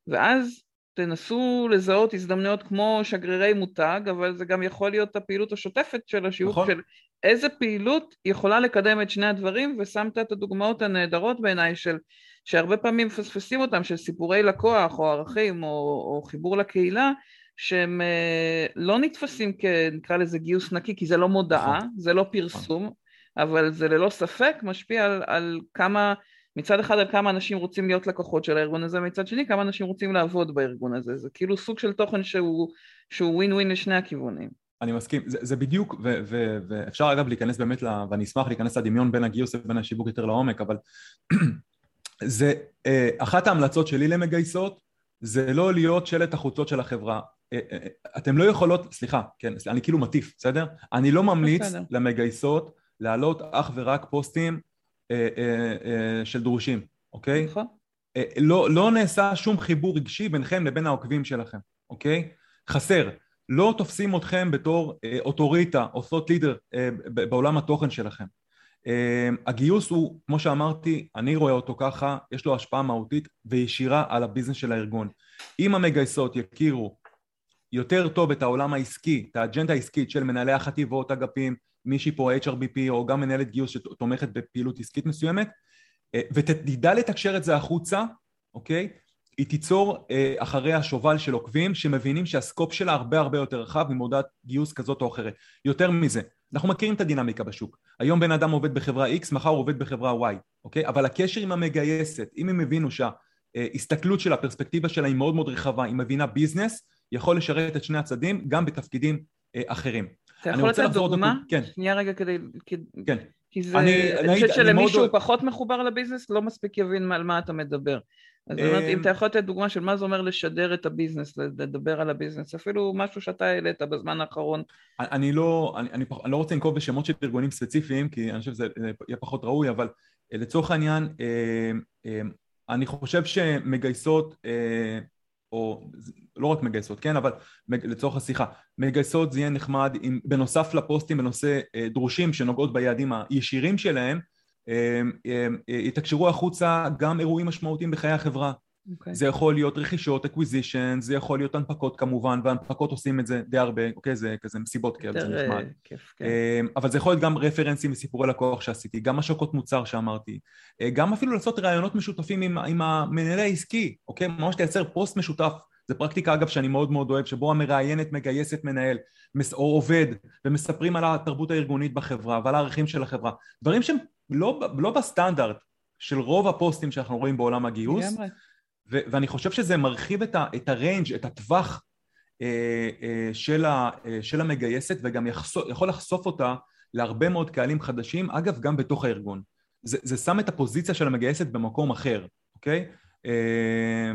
ואז תנסו לזהות הזדמנויות כמו שגרירי מותג, אבל זה גם יכול להיות הפעילות השוטפת של השיווק נכון. של איזה פעילות יכולה לקדם את שני הדברים, ושמת את הדוגמאות הנהדרות בעיניי של, שהרבה פעמים מפספסים אותם, של סיפורי לקוח או ערכים או, או חיבור לקהילה, שהם אה, לא נתפסים כנקרא לזה גיוס נקי, כי זה לא מודעה, נכון. זה לא פרסום, נכון. אבל זה ללא ספק משפיע על, על כמה מצד אחד על כמה אנשים רוצים להיות לקוחות של הארגון הזה, מצד שני כמה אנשים רוצים לעבוד בארגון הזה, זה כאילו סוג של תוכן שהוא, שהוא ווין ווין לשני הכיוונים. אני מסכים, זה, זה בדיוק, ו, ו, ואפשר אגב להיכנס באמת, לה, ואני אשמח להיכנס לדמיון בין הגיוס לבין השיווק יותר לעומק, אבל זה, אה, אחת ההמלצות שלי למגייסות זה לא להיות שלט החוצות של החברה. אה, אה, אתם לא יכולות, סליחה, כן, אני כאילו מטיף, בסדר? אני לא ממליץ בסדר. למגייסות להעלות אך ורק פוסטים של דרושים, אוקיי? נכון. אה, לא, לא נעשה שום חיבור רגשי ביניכם לבין העוקבים שלכם, אוקיי? חסר. לא תופסים אתכם בתור אה, אוטוריטה או leader אה, בעולם התוכן שלכם. אה, הגיוס הוא, כמו שאמרתי, אני רואה אותו ככה, יש לו השפעה מהותית וישירה על הביזנס של הארגון. אם המגייסות יכירו יותר טוב את העולם העסקי, את האג'נדה העסקית של מנהלי החטיבות, אגפים, מישהי פה HRBP או גם מנהלת גיוס שתומכת בפעילות עסקית מסוימת, ותדע לתקשר את זה החוצה, אוקיי? היא תיצור אה, אחריה שובל של עוקבים שמבינים שהסקופ שלה הרבה הרבה יותר רחב ממודעת גיוס כזאת או אחרת. יותר מזה, אנחנו מכירים את הדינמיקה בשוק. היום בן אדם עובד בחברה X, מחר הוא עובד בחברה Y, אוקיי? אבל הקשר עם המגייסת, אם הם הבינו שההסתכלות שלה, הפרספקטיבה שלה היא מאוד מאוד רחבה, היא מבינה business, יכול לשרת את שני הצדדים גם בתפקידים אה, אחרים. אתה יכול לתת דוגמה? כן. שנייה רגע כדי... כן. כי זה, אני, אני חושבת שלמישהו מאוד... פחות מחובר ל business, לא מספיק יבין על מה אתה מדבר. אז אומרת, אם אמ, אתה יכול לתת דוגמה של מה זה אומר לשדר את ה business, לדבר על ה business, אפילו משהו שאתה העלית בזמן האחרון. אני לא, אני, אני, אני לא רוצה לנקוב בשמות של ארגונים ספציפיים, כי אני חושב שזה יהיה פחות ראוי, אבל אה, לצורך העניין, אה, אה, אני חושב שמגייסות, או לא רק מגייסות, כן, אבל לצורך השיחה, מגייסות זה יהיה נחמד אם בנוסף לפוסטים בנושא דרושים שנוגעות ביעדים הישירים שלהם, יתקשרו החוצה גם אירועים משמעותיים בחיי החברה. Okay. אוקיי. זה יכול להיות רכישות, acquisition, זה יכול להיות הנפקות כמובן, והנפקות עושים את זה די הרבה, אוקיי? זה כזה מסיבות כאלה, זה נחמד. אה, כיף, כן. אבל זה יכול להיות גם רפרנסים וסיפורי לקוח שעשיתי, גם השקות מוצר שאמרתי, אה, גם אפילו לעשות ראיונות משותפים עם, עם המנהל העסקי, אוקיי? ממש לייצר פוסט משותף. זו פרקטיקה אגב שאני מאוד מאוד אוהב, שבו המראיינת מגייסת מנהל או עובד ומספרים על התרבות הארגונית בחברה ועל הערכים של החברה. דברים שהם לא, לא בסטנדרט של רוב הפוסטים שאנחנו רואים בעולם הגיוס, ו- ואני חושב שזה מרחיב את, ה- את ה range, את הטווח אה, אה, של, ה- אה, של המגייסת וגם יחשוף, יכול לחשוף אותה להרבה מאוד קהלים חדשים, אגב גם בתוך הארגון. זה, זה שם את הפוזיציה של המגייסת במקום אחר, אוקיי? אה,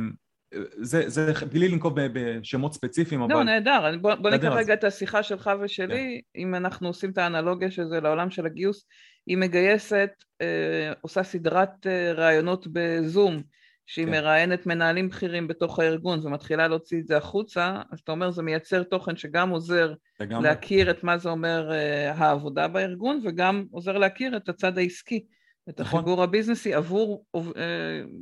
זה, זה בלי לנקוב בשמות ספציפיים, לא, אבל... לא, נהדר. בוא, בוא ניקח רגע את השיחה שלך ושלי, כן. אם אנחנו עושים את האנלוגיה של זה לעולם של הגיוס, היא מגייסת, אה, עושה סדרת אה, ראיונות בזום, שהיא כן. מראיינת מנהלים בכירים בתוך הארגון ומתחילה להוציא את זה החוצה, אז אתה אומר זה מייצר תוכן שגם עוזר וגם... להכיר את מה זה אומר אה, העבודה בארגון וגם עוזר להכיר את הצד העסקי. את נכון. החיבור הביזנסי עבור אה,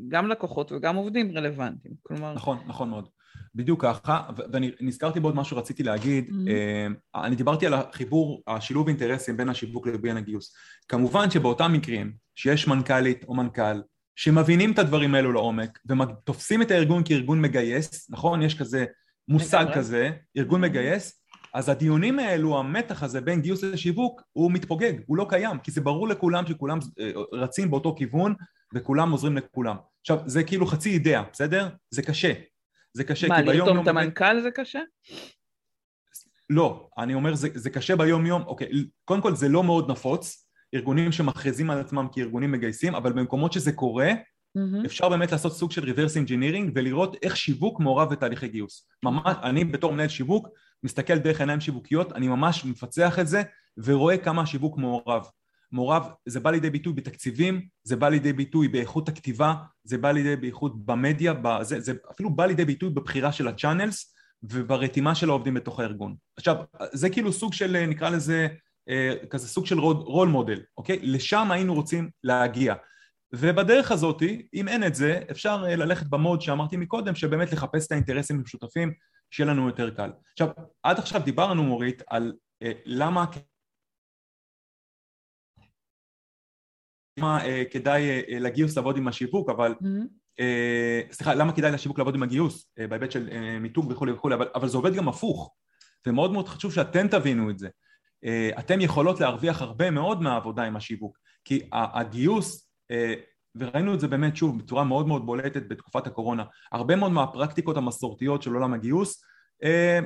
גם לקוחות וגם עובדים רלוונטיים. כלומר... נכון, נכון מאוד. בדיוק ככה, ואני נזכרתי בעוד משהו רציתי להגיד, mm-hmm. אני דיברתי על החיבור, השילוב אינטרסים בין השיווק לבין הגיוס. כמובן שבאותם מקרים שיש מנכ"לית או מנכ"ל שמבינים את הדברים האלו לעומק ותופסים את הארגון כארגון מגייס, נכון? יש כזה מושג כזה, ארגון מגייס, אז הדיונים האלו, המתח הזה בין גיוס לשיווק, הוא מתפוגג, הוא לא קיים, כי זה ברור לכולם שכולם אה, רצים באותו כיוון וכולם עוזרים לכולם. עכשיו, זה כאילו חצי אידאה, בסדר? זה קשה. זה קשה, מה, כי ביום. מה, לרתום את המנכ"ל זה קשה? לא, אני אומר זה, זה קשה ביום יום, אוקיי, קודם כל זה לא מאוד נפוץ, ארגונים שמכריזים על עצמם כארגונים מגייסים, אבל במקומות שזה קורה, mm-hmm. אפשר באמת לעשות סוג של reverse engineering ולראות איך שיווק מעורב בתהליכי גיוס. ממש, אני בתור מנהל שיווק, מסתכל דרך עיניים שיווקיות, אני ממש מפצח את זה ורואה כמה השיווק מעורב. מעורב, זה בא לידי ביטוי בתקציבים, זה בא לידי ביטוי באיכות הכתיבה, זה בא לידי באיכות במדיה, זה, זה אפילו בא לידי ביטוי בבחירה של הצ'אנלס וברתימה של העובדים בתוך הארגון. עכשיו, זה כאילו סוג של, נקרא לזה, אה, כזה סוג של רול מודל, אוקיי? לשם היינו רוצים להגיע. ובדרך הזאת, אם אין את זה, אפשר אה, ללכת במוד שאמרתי מקודם, שבאמת לחפש את האינטרסים המשותפים, שיהיה לנו יותר קל. עכשיו, עד עכשיו דיברנו, מורית, על אה, למה למה אה, כדאי אה, לגיוס לעבוד עם השיווק, אבל... Mm-hmm. אה, סליחה, למה כדאי לשיווק לעבוד עם הגיוס, אה, בהיבט של אה, מיתוג וכולי וכולי, אבל, אבל זה עובד גם הפוך. ומאוד מאוד חשוב שאתם תבינו את זה. אה, אתם יכולות להרוויח הרבה מאוד מהעבודה עם השיווק, כי הגיוס, אה, וראינו את זה באמת שוב בצורה מאוד מאוד בולטת בתקופת הקורונה, הרבה מאוד מהפרקטיקות המסורתיות של עולם הגיוס אה,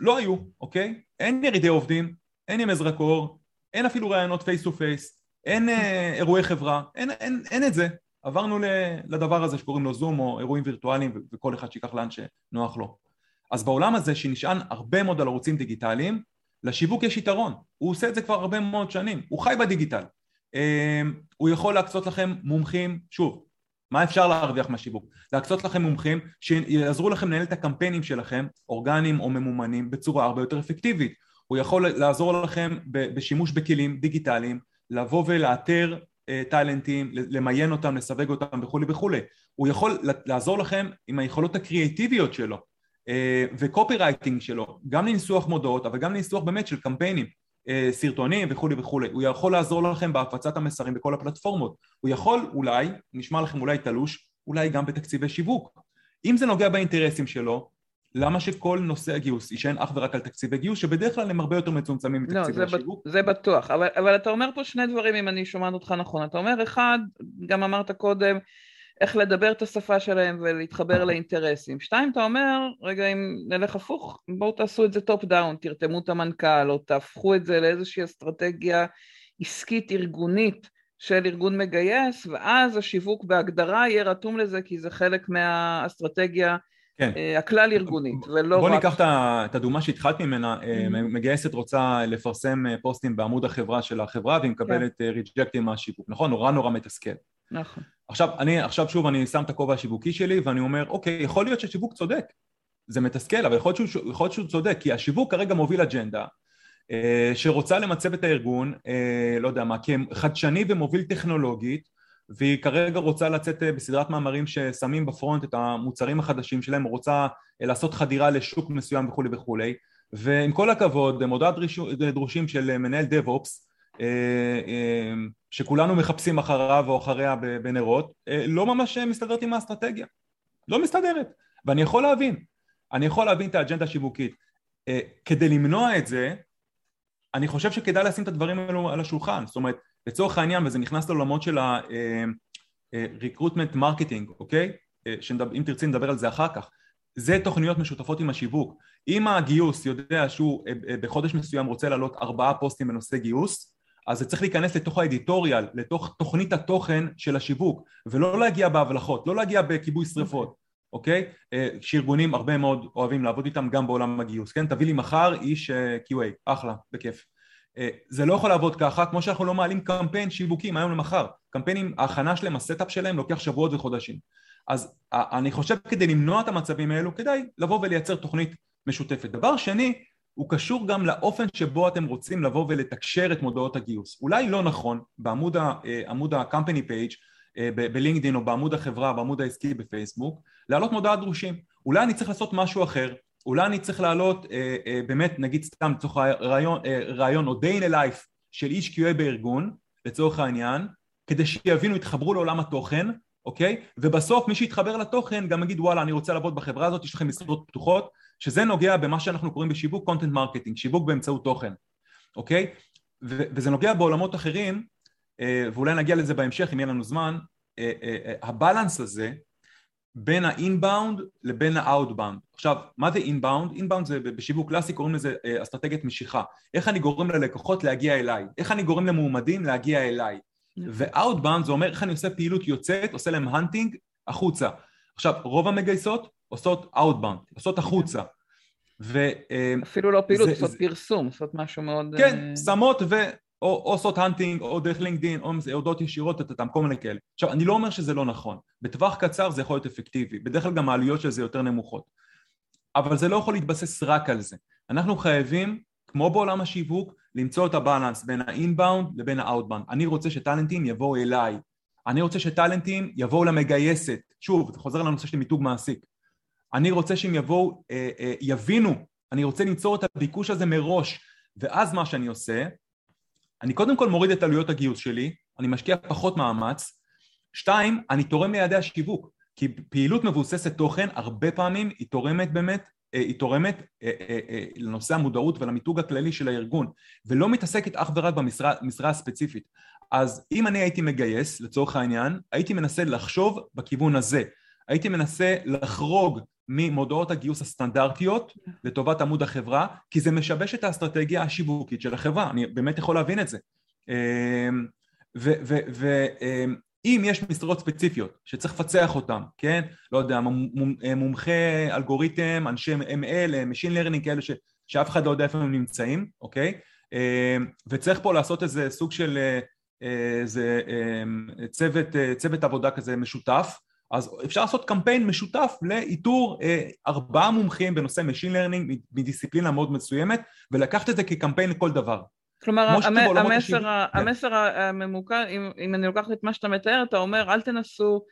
לא היו, אוקיי? אין ירידי עובדים, אין ימי זרקור, אין אפילו ראיונות face to face, אין אירועי חברה, אין, אין, אין את זה. עברנו לדבר הזה שקוראים לו זום או אירועים וירטואליים וכל אחד שיקח לאן שנוח לו. אז בעולם הזה שנשען הרבה מאוד על ערוצים דיגיטליים, לשיווק יש יתרון, הוא עושה את זה כבר הרבה מאוד שנים, הוא חי בדיגיטל. אה, הוא יכול להקצות לכם מומחים, שוב, מה אפשר להרוויח מהשיווק? להקצות לכם מומחים שיעזרו לכם לנהל את הקמפיינים שלכם, אורגניים או ממומנים, בצורה הרבה יותר אפקטיבית. הוא יכול לעזור לכם בשימוש בכלים דיגיטליים, לבוא ולאתר אה, טאלנטים, למיין אותם, לסווג אותם וכולי וכולי. הוא יכול לעזור לכם עם היכולות הקריאטיביות שלו וקופי רייטינג שלו, גם לניסוח מודעות, אבל גם לניסוח באמת של קמפיינים. אה, סרטונים וכולי וכולי, הוא יכול לעזור לכם בהפצת המסרים בכל הפלטפורמות, הוא יכול אולי, נשמע לכם אולי תלוש, אולי גם בתקציבי שיווק. אם זה נוגע באינטרסים שלו, למה שכל נושא הגיוס יישען אך ורק על תקציבי גיוס, שבדרך כלל הם הרבה יותר מצומצמים לא, מתקציבי לא, השיווק? זה בטוח, אבל, אבל אתה אומר פה שני דברים אם אני שומעת אותך נכון, אתה אומר אחד, גם אמרת קודם, איך לדבר את השפה שלהם ולהתחבר לאינטרסים. שתיים, אתה אומר, רגע, אם נלך הפוך, בואו תעשו את זה top down, תרתמו את המנכ"ל, או תהפכו את זה לאיזושהי אסטרטגיה עסקית ארגונית של ארגון מגייס, ואז השיווק בהגדרה יהיה רתום לזה, כי זה חלק מהאסטרטגיה כן. אה, הכלל ארגונית, ולא בוא רק... בוא ניקח את הדוגמה שהתחלת ממנה, mm-hmm. מגייסת רוצה לפרסם אה, פוסטים בעמוד החברה של החברה והיא מקבלת כן. ריג'קטים מהשיווק, נכון? נורא נורא מתסכל. נכון. עכשיו, אני, עכשיו שוב אני שם את הכובע השיווקי שלי ואני אומר, אוקיי, יכול להיות שהשיווק צודק, זה מתסכל, אבל יכול להיות שהוא, יכול להיות שהוא צודק, כי השיווק כרגע מוביל אג'נדה אה, שרוצה למצב את הארגון, אה, לא יודע מה, כחדשני ומוביל טכנולוגית, והיא כרגע רוצה לצאת אה, בסדרת מאמרים ששמים בפרונט את המוצרים החדשים שלהם, רוצה אה, לעשות חדירה לשוק מסוים וכולי וכולי, ועם כל הכבוד, מודעת דרושים של מנהל דב-אופס, אה, אה, שכולנו מחפשים אחריו או אחריה בנרות, אה, לא ממש מסתדרת עם האסטרטגיה. לא מסתדרת. ואני יכול להבין. אני יכול להבין את האג'נדה השיווקית. כדי למנוע את זה, אני חושב שכדאי לשים את הדברים האלו על השולחן. זאת אומרת, לצורך העניין, וזה נכנס לעולמות של ה-recruitment marketing, אוקיי? שאם תרצי נדבר על זה אחר כך. זה תוכניות משותפות עם השיווק. אם הגיוס יודע שהוא בחודש מסוים רוצה להעלות ארבעה פוסטים בנושא גיוס, אז זה צריך להיכנס לתוך האדיטוריאל, לתוך תוכנית התוכן של השיווק, ולא להגיע בהבלחות, לא להגיע בכיבוי שרפות, אוקיי? אה, שארגונים הרבה מאוד אוהבים לעבוד איתם גם בעולם הגיוס, כן? תביא לי מחר איש אה, QA, אחלה, בכיף. אה, זה לא יכול לעבוד ככה, כמו שאנחנו לא מעלים קמפיין שיווקי מהיום למחר. קמפיינים, ההכנה שלהם, ה setup שלהם לוקח שבועות וחודשים. אז אני חושב כדי למנוע את המצבים האלו, כדאי לבוא ולייצר תוכנית משותפת. דבר שני, הוא קשור גם לאופן שבו אתם רוצים לבוא ולתקשר את מודעות הגיוס. אולי לא נכון בעמוד ה-company page בלינקדאין או בעמוד החברה, בעמוד העסקי בפייסבוק, להעלות מודעת דרושים. אולי אני צריך לעשות משהו אחר, אולי אני צריך להעלות אה, אה, באמת נגיד סתם לצורך רעיון, אה, רעיון או day in a life של איש QA בארגון לצורך העניין כדי שיבינו, יתחברו לעולם התוכן אוקיי? ובסוף מי שיתחבר לתוכן גם יגיד וואלה אני רוצה לעבוד בחברה הזאת, יש לכם משרדות פתוחות שזה נוגע במה שאנחנו קוראים בשיווק content marketing, שיווק באמצעות תוכן, אוקיי? ו- וזה נוגע בעולמות אחרים, אה, ואולי נגיע לזה בהמשך אם יהיה לנו זמן, אה, אה, הבלנס הזה בין ה inbound לבין ה outbound. עכשיו, מה זה inbound? inbound זה בשיווק קלאסי קוראים לזה אסטרטגיית משיכה. איך אני גורם ללקוחות להגיע אליי? איך אני גורם למועמדים להגיע אליי? ו outbound זה אומר איך אני עושה פעילות יוצאת, עושה להם hunting החוצה. עכשיו, רוב המגייסות עושות outbound, עושות החוצה. ו, אה, אפילו לא פעילות, זה, עושות זה... פרסום, עושות משהו מאוד... כן, uh... שמות ו... או, או עושות hunting, או דרך לינקדין, או הודעות ישירות, אותם, כל מיני כאלה. עכשיו, אני לא אומר שזה לא נכון. בטווח קצר זה יכול להיות אפקטיבי. בדרך כלל גם העלויות של זה יותר נמוכות. אבל זה לא יכול להתבסס רק על זה. אנחנו חייבים, כמו בעולם השיווק, למצוא את ה balance בין ה inbound לבין ה outbound. אני רוצה שטאלנטים יבואו אליי. אני רוצה שטאלנטים יבואו למגייסת. שוב, זה חוזר לנושא של מיתוג מעסיק. אני רוצה שהם יבואו, אה, אה, יבינו, אני רוצה ליצור את הביקוש הזה מראש, ואז מה שאני עושה, אני קודם כל מוריד את עלויות הגיוס שלי, אני משקיע פחות מאמץ, שתיים, אני תורם ליעדי השיווק, כי פעילות מבוססת תוכן הרבה פעמים היא תורמת באמת, אה, היא תורמת אה, אה, לנושא המודעות ולמיתוג הכללי של הארגון, ולא מתעסקת אך ורק במשרה הספציפית. אז אם אני הייתי מגייס, לצורך העניין, הייתי מנסה לחשוב בכיוון הזה. הייתי מנסה לחרוג ממודעות הגיוס הסטנדרטיות לטובת עמוד החברה, כי זה משבש את האסטרטגיה השיווקית של החברה, אני באמת יכול להבין את זה. ואם יש משרות ספציפיות שצריך לפצח אותן, כן? לא יודע, מומחי אלגוריתם, אנשי ML, Machine Learning כאלה ש, שאף אחד לא יודע איפה הם נמצאים, אוקיי? וצריך פה לעשות איזה סוג של איזה צוות, צוות עבודה כזה משותף אז אפשר לעשות קמפיין משותף לאיתור אה, ארבעה מומחים בנושא Machine Learning מדיסציפלינה מאוד מסוימת ולקחת את זה כקמפיין לכל דבר. כלומר המסר, כן. המסר הממוקד, אם, אם אני לוקחת את מה שאתה מתאר, אתה אומר אל תנסו,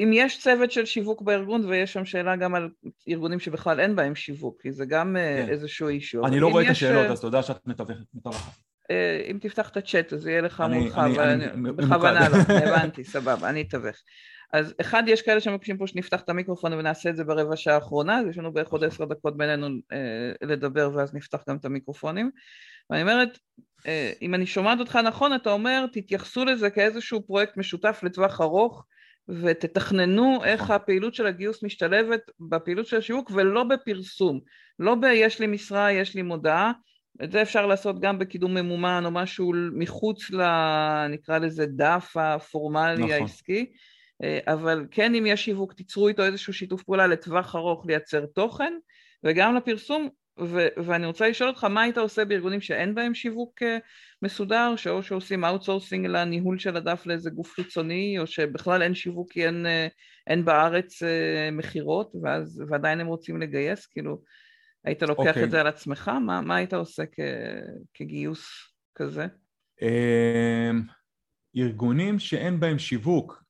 אם יש צוות של שיווק בארגון ויש שם שאלה גם על ארגונים שבכלל אין בהם שיווק, כי זה גם אה, כן. איזשהו אישו. אני לא רואה את השאלות, אה, אז יודע שאת מתווכת. אם תפתח את הצ'אט אז יהיה לך מולך, בכוונה לא, הבנתי, סבבה, אני אתווך. אז אחד, יש כאלה שמבקשים פה שנפתח את המיקרופון ונעשה את זה ברבע שעה האחרונה, אז יש לנו בערך עוד עשר דקות בינינו אה, לדבר ואז נפתח גם את המיקרופונים. ואני אומרת, אה, אם אני שומעת אותך נכון, אתה אומר, תתייחסו לזה כאיזשהו פרויקט משותף לטווח ארוך, ותתכננו איך נכון. הפעילות של הגיוס משתלבת בפעילות של השיווק ולא בפרסום, לא ב- יש לי משרה, יש לי מודעה, את זה אפשר לעשות גם בקידום ממומן או משהו מחוץ ל... נקרא לזה דף הפורמלי נכון. העסקי, אבל כן אם יש שיווק תיצרו איתו איזשהו שיתוף פעולה לטווח ארוך לייצר תוכן וגם לפרסום ו- ואני רוצה לשאול אותך מה היית עושה בארגונים שאין בהם שיווק אה, מסודר שאו שעושים outsourcing לניהול של הדף לאיזה גוף חיצוני או שבכלל אין שיווק כי אין, אה, אין בארץ מכירות ואז ועדיין הם רוצים לגייס כאילו היית לוקח okay. את אוקיי. זה על עצמך מה, מה היית עושה כ- כגיוס כזה? אמ, ארגונים שאין בהם שיווק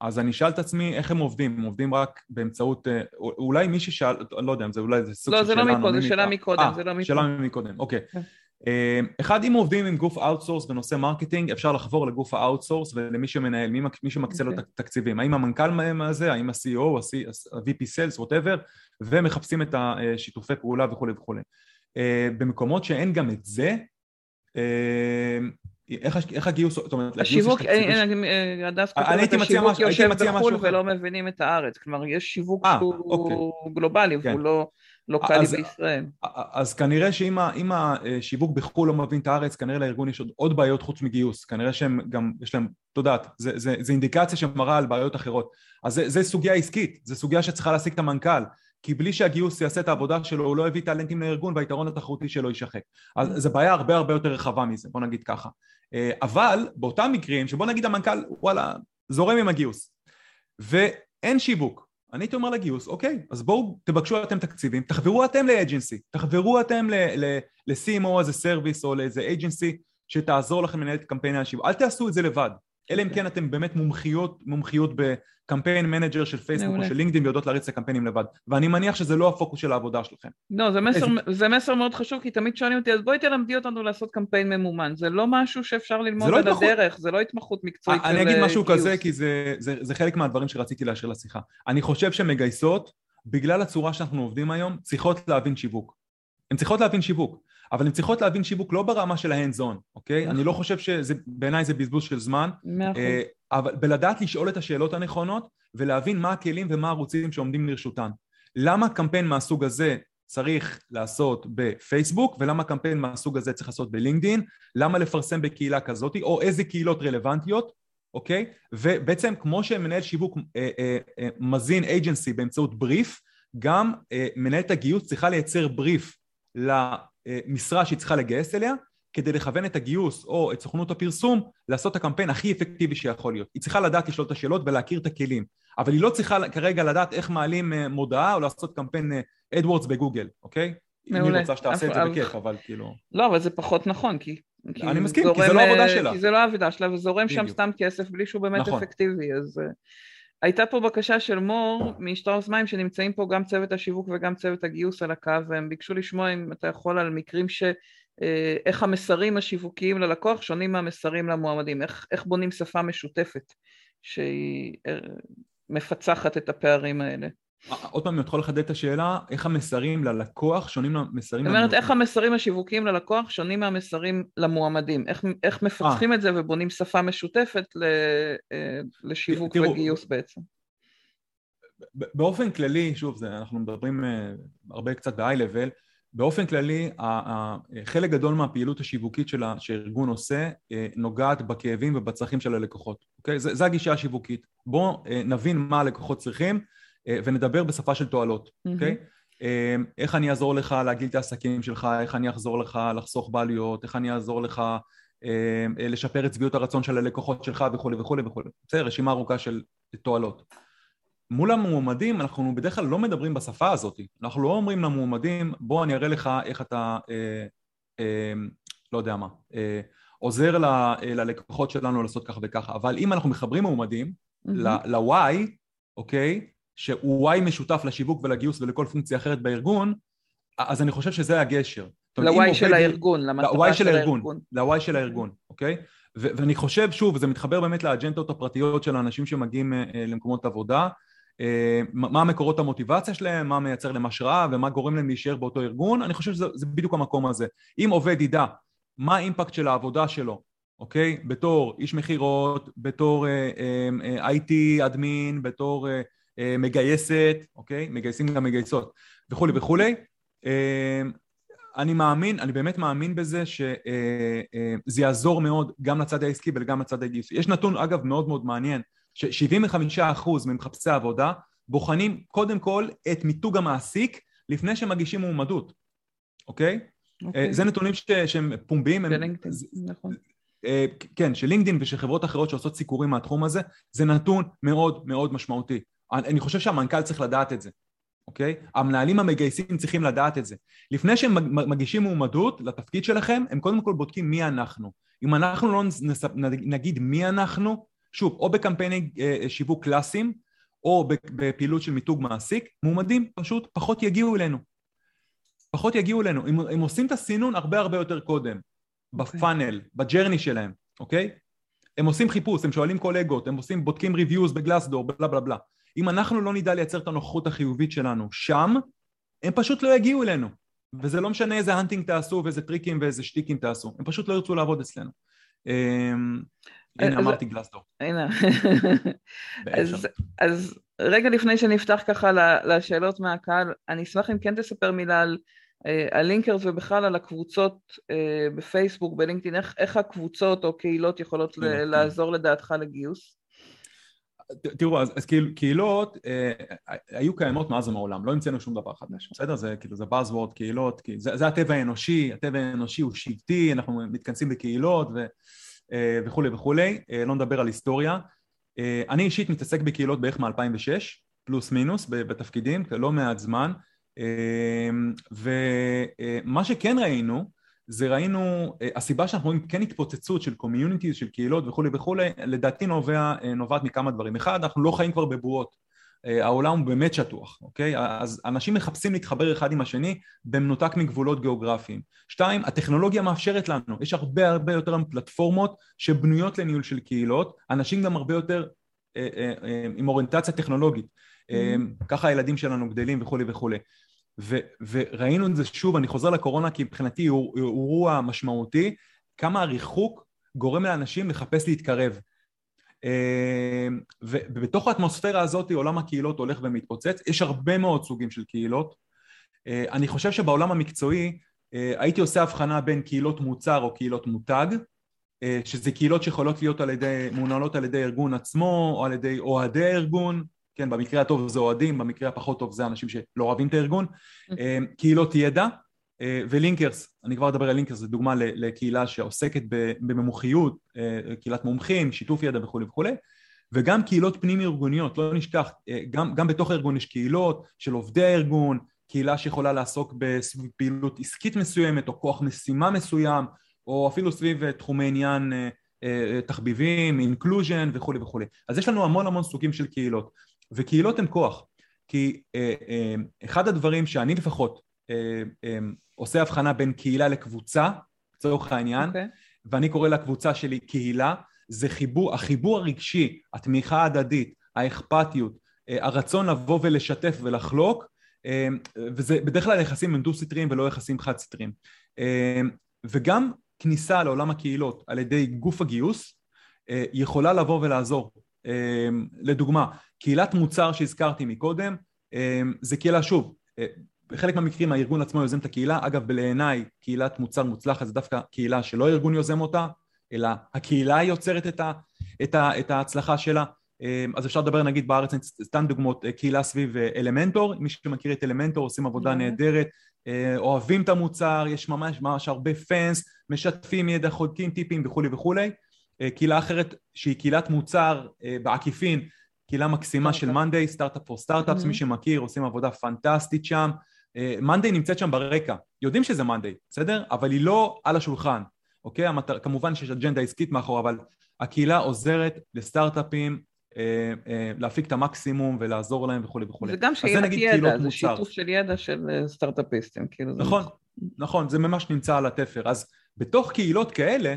אז אני אשאל את עצמי איך הם עובדים, הם עובדים רק באמצעות, אה, אולי מי ששאל, לא יודע אם זה אולי זה סוג לא, של שאלה לא מקודם, זו שאלה מקודם, אה, זה לא מקודם. שאלה מקודם, אוקיי. כן. אמ, אחד, אם עובדים עם גוף outsource בנושא marketing, אפשר לחבור לגוף ה outsource ולמי שמנהל, מי, מי שמקצה לו את אוקיי. התקציבים, האם המנכ"ל הזה, האם ה-CEO, ה-VP Sales, whatever, ומחפשים את השיתופי פעולה וכולי וכולי. אה, במקומות שאין גם את זה, אמ, איך הגיוס, זאת אומרת, השיווק, כותבת, השיווק יושב בחו"ל ולא מבינים את הארץ, כלומר יש שיווק אה, שהוא אוקיי. גלובלי והוא כן. לא לוקאלי בישראל. אז כנראה שאם השיווק בחו"ל לא מבין את הארץ, כנראה לארגון יש עוד בעיות חוץ מגיוס, כנראה שהם גם, יש להם, את יודעת, זה אינדיקציה שמראה על בעיות אחרות. אז זה סוגיה עסקית, זה סוגיה שצריכה להשיג את המנכ"ל. כי בלי שהגיוס יעשה את העבודה שלו הוא לא הביא טאלנטים לארגון והיתרון התחרותי שלו יישחק. אז זו בעיה הרבה הרבה יותר רחבה מזה, בוא נגיד ככה. אה, אבל באותם מקרים שבוא נגיד המנכ"ל וואלה זורם עם הגיוס ואין שיווק אני הייתי אומר לגיוס אוקיי אז בואו תבקשו אתם תקציבים תחברו אתם ל agency תחברו אתם ל-CMO as a service או לאיזה agency שתעזור לכם לנהל את קמפיין השיווק אל תעשו את זה לבד אלא אם כן אתם באמת מומחיות, מומחיות ב campaign manager של פייסבוק או של לינקדאין ויודעות להריץ את הקמפיינים לבד ואני מניח שזה לא הפוקוס של העבודה שלכם. לא, זה מסר, איזה... זה מסר מאוד חשוב כי תמיד שואלים אותי אז בואי תלמדי אותנו לעשות קמפיין ממומן זה לא משהו שאפשר ללמוד לא על התמחות... הדרך, זה לא התמחות מקצועית אני אגיד משהו גיוס. כזה כי זה, זה, זה חלק מהדברים שרציתי להשאיר לשיחה. אני חושב שמגייסות בגלל הצורה שאנחנו עובדים היום צריכות להבין שיווק. הן צריכות להבין שיווק. אבל הן צריכות להבין שיווק לא ברמה של ההנד זון, אוקיי? אני לא חושב שזה, בעיניי זה בזבוז של זמן. אה, אבל בלדעת לשאול את השאלות הנכונות ולהבין מה הכלים ומה הערוצים שעומדים לרשותן. למה קמפיין מהסוג הזה צריך לעשות בפייסבוק ולמה קמפיין מהסוג הזה צריך לעשות בלינקדין, למה לפרסם בקהילה כזאת או איזה קהילות רלוונטיות, אוקיי? ובעצם כמו שמנהל שיווק אה, אה, אה, מזין אייג'נסי באמצעות בריף, גם אה, מנהלת הגיוס צריכה לייצר בריף למשרה שהיא צריכה לגייס אליה כדי לכוון את הגיוס או את סוכנות הפרסום לעשות את הקמפיין הכי אפקטיבי שיכול להיות. היא צריכה לדעת לשאול את השאלות ולהכיר את הכלים, אבל היא לא צריכה כרגע לדעת איך מעלים אה, מודעה או לעשות קמפיין AdWords אה, בגוגל, אוקיי? מעולה. היא רוצה שתעשה את זה בכיף, אבל כאילו... לא, אבל זה פחות נכון, כי... אני מסכים, כי זה לא העבודה אה, שלה. כי זה לא העבודה שלה, וזורם שם סתם כסף בלי שהוא באמת נכון. אפקטיבי, אז... הייתה פה בקשה של מור משטראוס מים שנמצאים פה גם צוות השיווק וגם צוות הגיוס על הקו והם ביקשו לשמוע אם אתה יכול על מקרים ש... אה, איך המסרים השיווקיים ללקוח שונים מהמסרים למועמדים, איך, איך בונים שפה משותפת שהיא אה, מפצחת את הפערים האלה. אה, עוד פעם, אני יכול לחדד את השאלה, איך המסרים ללקוח שונים מהמסרים... זאת אומרת, איך המסרים השיווקיים ללקוח שונים מהמסרים למועמדים, איך, איך מפצחים 아. את זה ובונים שפה משותפת לשיווק תראו, וגיוס בעצם. באופן כללי, שוב, זה, אנחנו מדברים הרבה קצת ב-high level, באופן כללי, חלק גדול מהפעילות השיווקית שלה, שהארגון עושה, נוגעת בכאבים ובצרכים של הלקוחות, אוקיי? זה הגישה השיווקית. בואו נבין מה הלקוחות צריכים ונדבר בשפה של תועלות, אוקיי? Mm-hmm. אמ, איך אני אעזור לך להגדיל את העסקים שלך, איך אני אעזור לך לחסוך בעלויות, איך אני אעזור לך אמ, לשפר את שביעות הרצון של הלקוחות שלך וכולי וכולי וכולי. בסדר, רשימה ארוכה של תועלות. מול המועמדים אנחנו בדרך כלל לא מדברים בשפה הזאת, אנחנו לא אומרים למועמדים בוא אני אראה לך איך אתה, אה, אה, לא יודע מה, אה, עוזר ל, אה, ללקוחות שלנו לעשות ככה וככה, אבל אם אנחנו מחברים מועמדים mm-hmm. ל-Y, אוקיי, שהוא Y משותף לשיווק ולגיוס ולכל פונקציה אחרת בארגון, אז אני חושב שזה הגשר. ל-Y של הארגון, למטרה של הארגון. ל-Y של הארגון, אוקיי? ואני חושב, שוב, זה מתחבר באמת לאג'נדות הפרטיות של האנשים שמגיעים אה, למקומות עבודה, אה, מה מקורות המוטיבציה שלהם, מה מייצר להם השראה ומה גורם להם להישאר באותו ארגון, אני חושב שזה בדיוק המקום הזה. אם עובד ידע מה האימפקט של העבודה שלו, אוקיי? בתור איש מכירות, בתור אה, אה, IT אדמין, בתור אה, אה, מגייסת, אוקיי? מגייסים גם מגייסות וכולי וכולי. אה, אני מאמין, אני באמת מאמין בזה שזה אה, יעזור מאוד גם לצד העסקי וגם לצד הגיוס. יש נתון אגב מאוד מאוד מעניין, ש-75% ממחפשי העבודה בוחנים קודם כל את מיתוג המעסיק לפני שמגישים מועמדות, אוקיי? אוקיי. זה נתונים ש- שהם פומביים. בלינקדאין, נכון. כן, של לינקדאין ושל חברות אחרות שעושות סיקורים מהתחום הזה, זה נתון מאוד מאוד משמעותי. אני חושב שהמנכ"ל צריך לדעת את זה, אוקיי? המנהלים המגייסים צריכים לדעת את זה. לפני שהם מגישים מועמדות לתפקיד שלכם, הם קודם כל בודקים מי אנחנו. אם אנחנו לא נגיד מי אנחנו, שוב, או בקמפייני אה, שיווק קלאסיים, או בפעילות של מיתוג מעסיק, מועמדים פשוט פחות יגיעו אלינו. פחות יגיעו אלינו. הם, הם עושים את הסינון הרבה הרבה יותר קודם, אוקיי. ב funnel, okay. ב journey שלהם, אוקיי? הם עושים חיפוש, הם שואלים קולגות, הם עושים, בודקים reviews ב Glassdoor, בלה בלה בלה. אם אנחנו לא נדע לייצר את הנוכחות החיובית שלנו שם, הם פשוט לא יגיעו אלינו. וזה לא משנה איזה hunting תעשו ואיזה טריקים ואיזה שטיקים תעשו, הם פשוט לא ירצו לעבוד אצלנו. אמ, הנה אמרתי Glassdoor. הנה. אז רגע לפני שנפתח ככה לשאלות מהקהל, אני אשמח אם כן תספר מילה על הלינקרס ובכלל על הקבוצות אה, בפייסבוק, בלינקדאין, איך הקבוצות או קהילות יכולות כן, כן. לעזור לדעתך לגיוס? תראו, אז, אז כאילו, קהילות אה, היו קיימות מאז ומעולם, לא המצאנו שום דבר חדש, בסדר? זה כאילו, זה Buzzword, קהילות, כי זה, זה הטבע האנושי, הטבע האנושי הוא שבטי, אנחנו מתכנסים בקהילות ו, אה, וכולי וכולי, אה, לא נדבר על היסטוריה. אה, אני אישית מתעסק בקהילות בערך מ-2006, פלוס מינוס, בתפקידים, לא מעט זמן, אה, ומה שכן ראינו, זה ראינו, אה, הסיבה שאנחנו רואים כן התפוצצות של communities, של קהילות וכולי וכולי, לדעתי נובע, אה, נובעת מכמה דברים. אחד, אנחנו לא חיים כבר בבועות, אה, העולם הוא באמת שטוח, אוקיי? אז אנשים מחפשים להתחבר אחד עם השני במנותק מגבולות גיאוגרפיים. שתיים, הטכנולוגיה מאפשרת לנו, יש הרבה הרבה יותר פלטפורמות שבנויות לניהול של קהילות, אנשים גם הרבה יותר עם אוריינטציה טכנולוגית. Mm-hmm. ככה הילדים שלנו גדלים וכולי וכולי. ו, וראינו את זה שוב, אני חוזר לקורונה כי מבחינתי הוא אירוע משמעותי, כמה הריחוק גורם לאנשים לחפש להתקרב. אמ, ובתוך האטמוספירה הזאת עולם הקהילות הולך ומתפוצץ, יש הרבה מאוד סוגים של קהילות. אה, אני חושב שבעולם המקצועי אה, הייתי עושה הבחנה בין קהילות מוצר או קהילות מותג, אה, שזה קהילות שיכולות להיות על ידי, מונהלות על ידי ארגון עצמו או על ידי אוהדי הארגון, כן, במקרה הטוב זה אוהדים, במקרה הפחות טוב זה אנשים שלא אוהבים את הארגון, אוקיי. אה, קהילות ידע אה, ולינקרס, אני כבר אדבר על לינקרס, זו דוגמה לקהילה שעוסקת במומחיות, אה, קהילת מומחים, שיתוף ידע וכולי וכולי, וגם קהילות פנים ארגוניות, לא נשכח, גם, גם בתוך הארגון יש קהילות של עובדי הארגון, קהילה שיכולה לעסוק בפעילות עסקית מסוימת או כוח משימה מסוים, או אפילו סביב תחומי עניין תחביבים, אינקלוז'ן וכולי וכולי. אז יש לנו המון המון סוגים של קהילות. וקהילות הן כוח, כי אה, אה, אחד הדברים שאני לפחות אה, אה, עושה הבחנה בין קהילה לקבוצה, לצורך העניין, okay. אוקיי. ואני קורא לקבוצה שלי קהילה, זה חיבור, החיבור הרגשי, התמיכה ההדדית, האכפתיות, אה, הרצון לבוא ולשתף ולחלוק, אה, וזה בדרך כלל יחסים הם דו-סטריים ולא יחסים חד-סטריים. אה, וגם כניסה לעולם הקהילות על ידי גוף הגיוס יכולה לבוא ולעזור לדוגמה, קהילת מוצר שהזכרתי מקודם, זה קהילה שוב, בחלק מהמקרים הארגון עצמו יוזם את הקהילה, אגב בעיניי קהילת מוצר מוצלחת זה דווקא קהילה שלא הארגון יוזם אותה, אלא הקהילה יוצרת את, ה, את, ה, את ההצלחה שלה, אז אפשר לדבר נגיד בארץ, סתם דוגמאות, קהילה סביב אלמנטור, מי שמכיר את אלמנטור עושים עבודה נהדרת, אוהבים את המוצר, יש ממש ממש הרבה פאנס, משתפים ידע, חודקים טיפים וכולי וכולי, קהילה אחרת שהיא קהילת מוצר בעקיפין, קהילה מקסימה של מאנדיי, סטארט-אפ פור סטארט-אפס, מי שמכיר, עושים עבודה פנטסטית שם, מאנדיי נמצאת שם ברקע, יודעים שזה מאנדיי, בסדר? אבל היא לא על השולחן, אוקיי? המטר, כמובן שיש אג'נדה עסקית מאחור, אבל הקהילה עוזרת לסטארט-אפים אה, אה, להפיק את המקסימום ולעזור להם וכולי וכולי. זה גם שאלת ידע, זה שיתוף של ידע של אה, סטארט-אפיסטים, כאילו נכון, נכון, זה ממש נמצא על התפר. אז בתוך קהילות כאלה,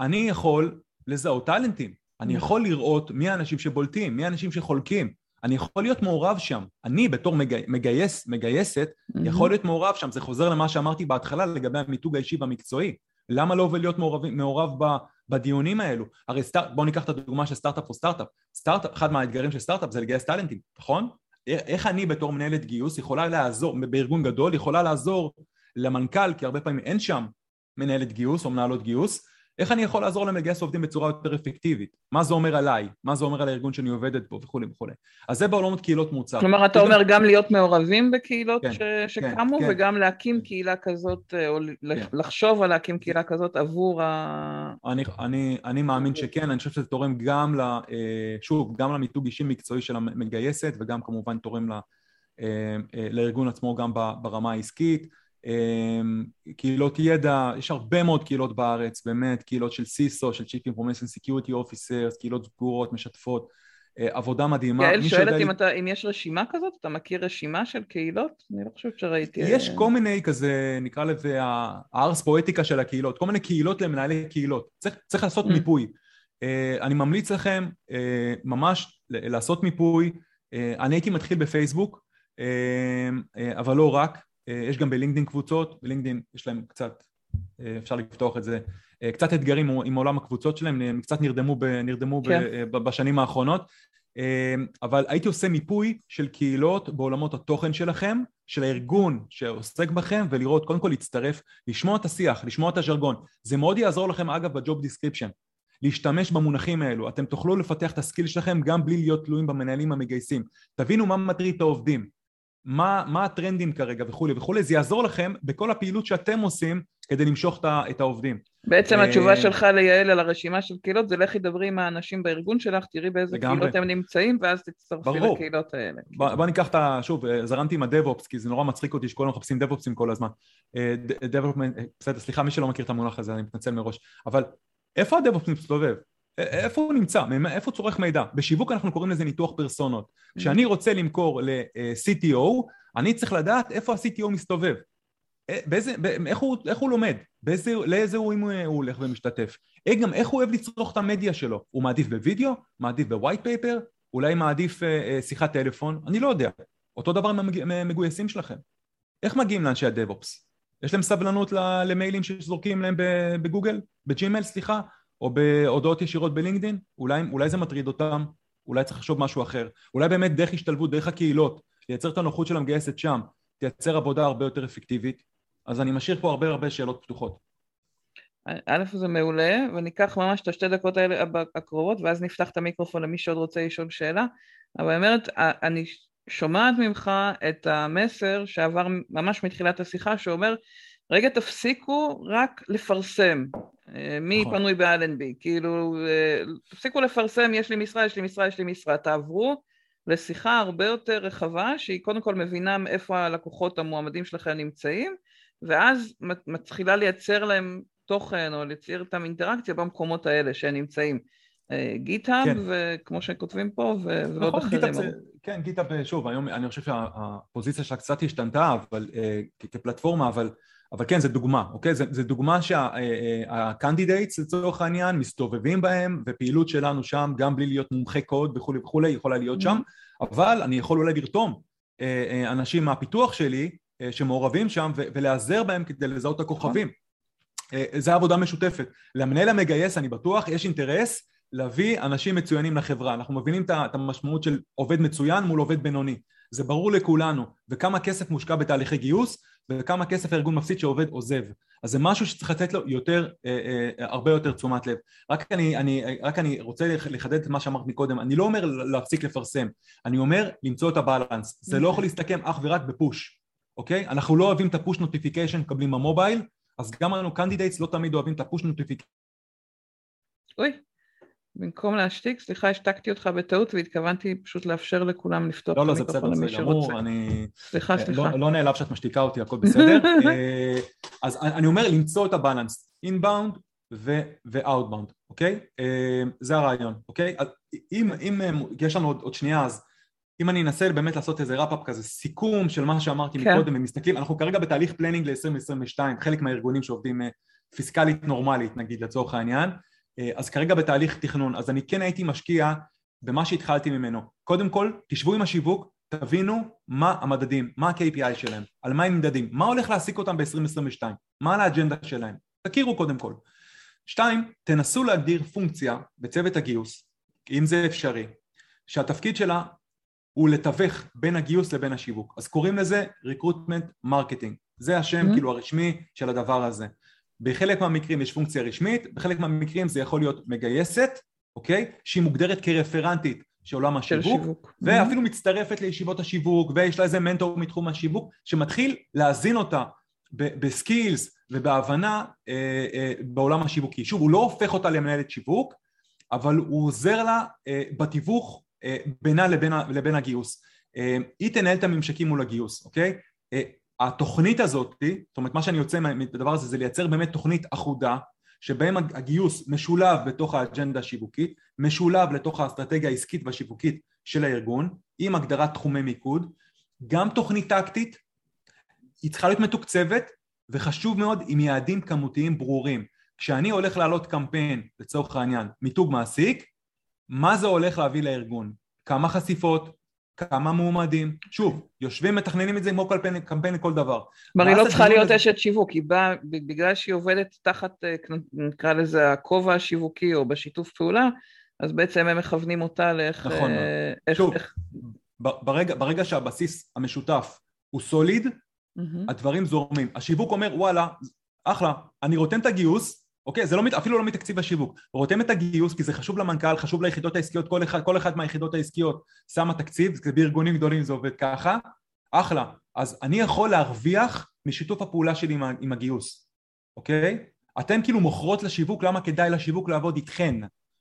אני יכול לזהות טאלנטים, אני נכון. יכול לראות מי האנשים שבולטים, מי האנשים שחולקים, אני יכול להיות מעורב שם. אני בתור מגי, מגייס, מגייסת, יכול להיות מעורב שם. זה חוזר למה שאמרתי בהתחלה לגבי המיתוג האישי והמקצועי. למה לא להיות מעורב, מעורב בדיונים האלו? הרי סטארט, בואו ניקח את הדוגמה של סטארט-אפ או סטארט-אפ. סטארט-אפ, אחד מהאתגרים של סטארט-אפ זה לגייס טאלנטים, נכון? איך אני בתור מנהלת גיוס יכולה לעזור, בארגון גדול, יכולה לעזור למנכ"ל, כי הרבה פעמים אין שם מנהלת גיוס או מנהלות גיוס, איך אני יכול לעזור להם לגייס עובדים בצורה יותר אפקטיבית? מה זה אומר עליי? מה זה אומר על הארגון שאני עובדת בו וכולי וכולי. אז זה בעולמות קהילות מוצר. כלומר, אתה אומר גם להיות מעורבים בקהילות כן, ש... כן, שקמו, כן, וגם להקים קהילה כזאת, או כן. לחשוב על להקים קהילה כזאת עבור ה... אני, אני, אני מאמין שכן, אני חושב שזה תורם גם, ל, אה, שוב, גם למיתוג אישי מקצועי של המגייסת, וגם כמובן תורם ל, אה, אה, לארגון עצמו גם ברמה העסקית. אמ, קהילות ידע, יש הרבה מאוד קהילות בארץ, באמת, קהילות של סיסו, של Chief Information Security Officers, קהילות סגורות, משתפות, אה, עבודה מדהימה. יעל שואלת אם, אתה, אם יש רשימה כזאת, אתה מכיר רשימה של קהילות? אני לא חושבת שראיתי... יש כל מיני כזה, נקרא לזה הארס פואטיקה של הקהילות, כל מיני קהילות למנהלי קהילות, צריך, צריך לעשות mm. מיפוי. אה, אני ממליץ לכם אה, ממש לעשות מיפוי, אני הייתי מתחיל בפייסבוק, אבל לא רק, אה, יש גם בלינקדאין קבוצות, בלינקדאין יש להם קצת, אה, אפשר לפתוח את זה, אה, קצת אתגרים עם עולם הקבוצות שלהם, הם קצת נרדמו, ב, נרדמו כן. ב, בשנים האחרונות, אבל הייתי עושה מיפוי של קהילות בעולמות התוכן שלכם, של הארגון שעוסק בכם, ולראות, קודם כל להצטרף, לשמוע את השיח, לשמוע את הז'רגון. זה מאוד יעזור לכם אגב ב job description, להשתמש במונחים האלו, אתם תוכלו לפתח את הסקיל שלכם גם בלי להיות תלויים במנהלים המגייסים. תבינו מה מטריד את העובדים, מה, מה הטרנדים כרגע וכולי וכולי, זה יעזור לכם בכל הפעילות שאתם עושים כדי למשוך את העובדים. בעצם התשובה אה, שלך ליעל על הרשימה של קהילות זה לכי דברי עם האנשים בארגון שלך, תראי באיזה. קהילות הם נמצאים ואז תצטרפי לקהילות האלה. בוא, בוא ניקח את ה... שוב, אה, זרמתי עם הדב-אופס כי זה נורא מצחיק אותי שכולם מחפשים דב-אופסים כל הזמן. DevOps, אה, בסדר, סליחה, מי שלא מכיר את המונח הזה, אני מתנצל מראש, אבל איפה ה DevOps מסתובב? איפה הוא נמצא? איפה הוא צורך מידע? בשיווק אנחנו קוראים לזה ניתוח פרסונות. Mm. כשאני רוצה למכור ל-CTO, אני צריך לדעת איפה ה-CTO מסתובב. באיזה, איך, הוא, איך הוא לומד? באיזה, לאיזה אירועים הוא הולך ומשתתף? איך גם איך הוא אוהב לצרוך את המדיה שלו? הוא מעדיף בווידאו? מעדיף ב white paper? אולי מעדיף אה, שיחת טלפון? אני לא יודע. אותו דבר עם המגויסים שלכם. איך מגיעים לאנשי הדב-אופס? יש להם סבלנות למיילים שזורקים להם בגוגל? בג'ימל, סליחה? או בהודעות ישירות בלינקדאין, אולי, אולי זה מטריד אותם, אולי צריך לחשוב משהו אחר, אולי באמת דרך השתלבות, דרך הקהילות, לייצר את הנוחות של המגייסת שם, תייצר עבודה הרבה יותר אפקטיבית, אז אני משאיר פה הרבה הרבה שאלות פתוחות. א' זה מעולה, וניקח ממש את השתי דקות האלה הקרובות, ואז נפתח את המיקרופון למי שעוד רוצה לשאול שאלה, אבל אני אומרת, אני שומעת ממך את המסר שעבר ממש מתחילת השיחה, שאומר, רגע תפסיקו רק לפרסם, אה, מי נכון. פנוי באלנבי, כאילו אה, תפסיקו לפרסם יש לי משרה, יש לי משרה, יש לי משרה, תעברו לשיחה הרבה יותר רחבה שהיא קודם כל מבינה איפה הלקוחות המועמדים שלכם נמצאים ואז מתחילה לייצר להם תוכן או לייצר איתם אינטראקציה במקומות האלה שהם נמצאים. גיטאב, כן. וכמו שכותבים פה, ועוד נכון, אחרים. זה, כן, גיטאב, שוב, היום אני חושב שהפוזיציה שלה קצת השתנתה, אבל כפלטפורמה, אבל אבל כן, זה דוגמה, אוקיי? זה דוגמה שה candidates לצורך העניין מסתובבים בהם, ופעילות שלנו שם, גם בלי להיות מומחי קוד וכולי וכולי, יכולה להיות שם, אבל אני יכול אולי לרתום אה, אה, אנשים מהפיתוח שלי אה, שמעורבים שם ולהיעזר בהם כדי לזהות את הכוכבים. זה עבודה משותפת. למנהל המגייס, אני בטוח, יש אינטרס להביא אנשים מצוינים לחברה. אנחנו מבינים את המשמעות של עובד מצוין מול עובד בינוני. זה ברור לכולנו, וכמה כסף מושקע בתהליכי גיוס, וכמה כסף הארגון מפסיד שעובד עוזב. אז זה משהו שצריך לתת לו יותר, אה, אה, הרבה יותר תשומת לב. רק אני, אני, רק אני רוצה לחדד את מה שאמרת מקודם, אני לא אומר להפסיק לפרסם, אני אומר למצוא את הבלנס. זה לא יכול להסתכם אך ורק בפוש, אוקיי? אנחנו לא אוהבים את ה push notification מקבלים במובייל, אז גם לנו candidates לא תמיד אוהבים את ה push notification. אוי, במקום להשתיק, סליחה, השתקתי אותך בטעות והתכוונתי פשוט לאפשר לכולם לפתוח לא, לא, את המיקרופון למי שרוצה. לא, לא, זה בסדר, אני... סליחה, לא, סליחה. לא נעלב שאת משתיקה אותי, הכל בסדר. אה, אז אני אומר למצוא את ה balance, inbound ו outbound, אוקיי? אה, זה הרעיון, אוקיי? אם, אם יש לנו עוד, עוד שנייה, אז אם אני אנסה באמת לעשות איזה wrap-up כזה, סיכום של מה שאמרתי כן. מקודם, ומסתכלים, אנחנו כרגע בתהליך planning ל-2022, חלק מהארגונים שעובדים אה, פיסקלית נורמלית, נגיד, לצורך העניין, אה, אז כרגע בתהליך תכנון, אז אני כן הייתי משקיע במה שהתחלתי ממנו. קודם כל, תשבו עם השיווק, תבינו מה המדדים, מה ה-KPI שלהם, על מה הם נמדדים, מה הולך להעסיק אותם ב-2022, מה על האג'נדה שלהם, תכירו קודם כל. שתיים, תנסו להגדיר פונקציה בצוות הגיוס, אם זה אפשרי, שהתפקיד שלה הוא לתווך בין הגיוס לבין השיווק. אז קוראים לזה recruitment marketing, זה השם mm-hmm. כאילו הרשמי של הדבר הזה. בחלק מהמקרים יש פונקציה רשמית, בחלק מהמקרים זה יכול להיות מגייסת, אוקיי? שהיא מוגדרת כרפרנטית של עולם השיווק, שיווק. ואפילו mm-hmm. מצטרפת לישיבות השיווק, ויש לה איזה מנטור מתחום השיווק, שמתחיל להזין אותה בסקילס ובהבנה אה, אה, בעולם השיווקי. שוב, הוא לא הופך אותה למנהלת שיווק, אבל הוא עוזר לה אה, בתיווך אה, בינה לבין, לבין הגיוס. אה, היא תנהל את הממשקים מול הגיוס, אוקיי? אה, התוכנית הזאת, זאת אומרת מה שאני יוצא מהדבר הזה זה לייצר באמת תוכנית אחודה שבהם הגיוס משולב בתוך האג'נדה השיווקית, משולב לתוך האסטרטגיה העסקית והשיווקית של הארגון עם הגדרת תחומי מיקוד, גם תוכנית טקטית, היא צריכה להיות מתוקצבת וחשוב מאוד עם יעדים כמותיים ברורים. כשאני הולך להעלות קמפיין לצורך העניין מיתוג מעסיק, מה זה הולך להביא לארגון? כמה חשיפות, כמה מועמדים, שוב, יושבים מתכננים את זה כמו קמפיין, קמפיין לכל דבר. כלומר היא לא צריכה להיות אשת שיווק, היא באה, בגלל שהיא עובדת תחת, אה, נקרא לזה הכובע השיווקי או בשיתוף פעולה, אז בעצם הם מכוונים אותה לאיך... נכון, אה, איך, שוב, איך... ברגע, ברגע שהבסיס המשותף הוא סוליד, mm-hmm. הדברים זורמים. השיווק אומר וואלה, אחלה, אני רותם את הגיוס, אוקיי? זה לא, אפילו לא מתקציב השיווק. רותם את הגיוס כי זה חשוב למנכ"ל, חשוב ליחידות העסקיות, כל אחד, כל אחד מהיחידות העסקיות שמה תקציב, זה בארגונים גדולים זה עובד ככה, אחלה. אז אני יכול להרוויח משיתוף הפעולה שלי עם, עם הגיוס, אוקיי? אתם כאילו מוכרות לשיווק למה כדאי לשיווק לעבוד איתכן,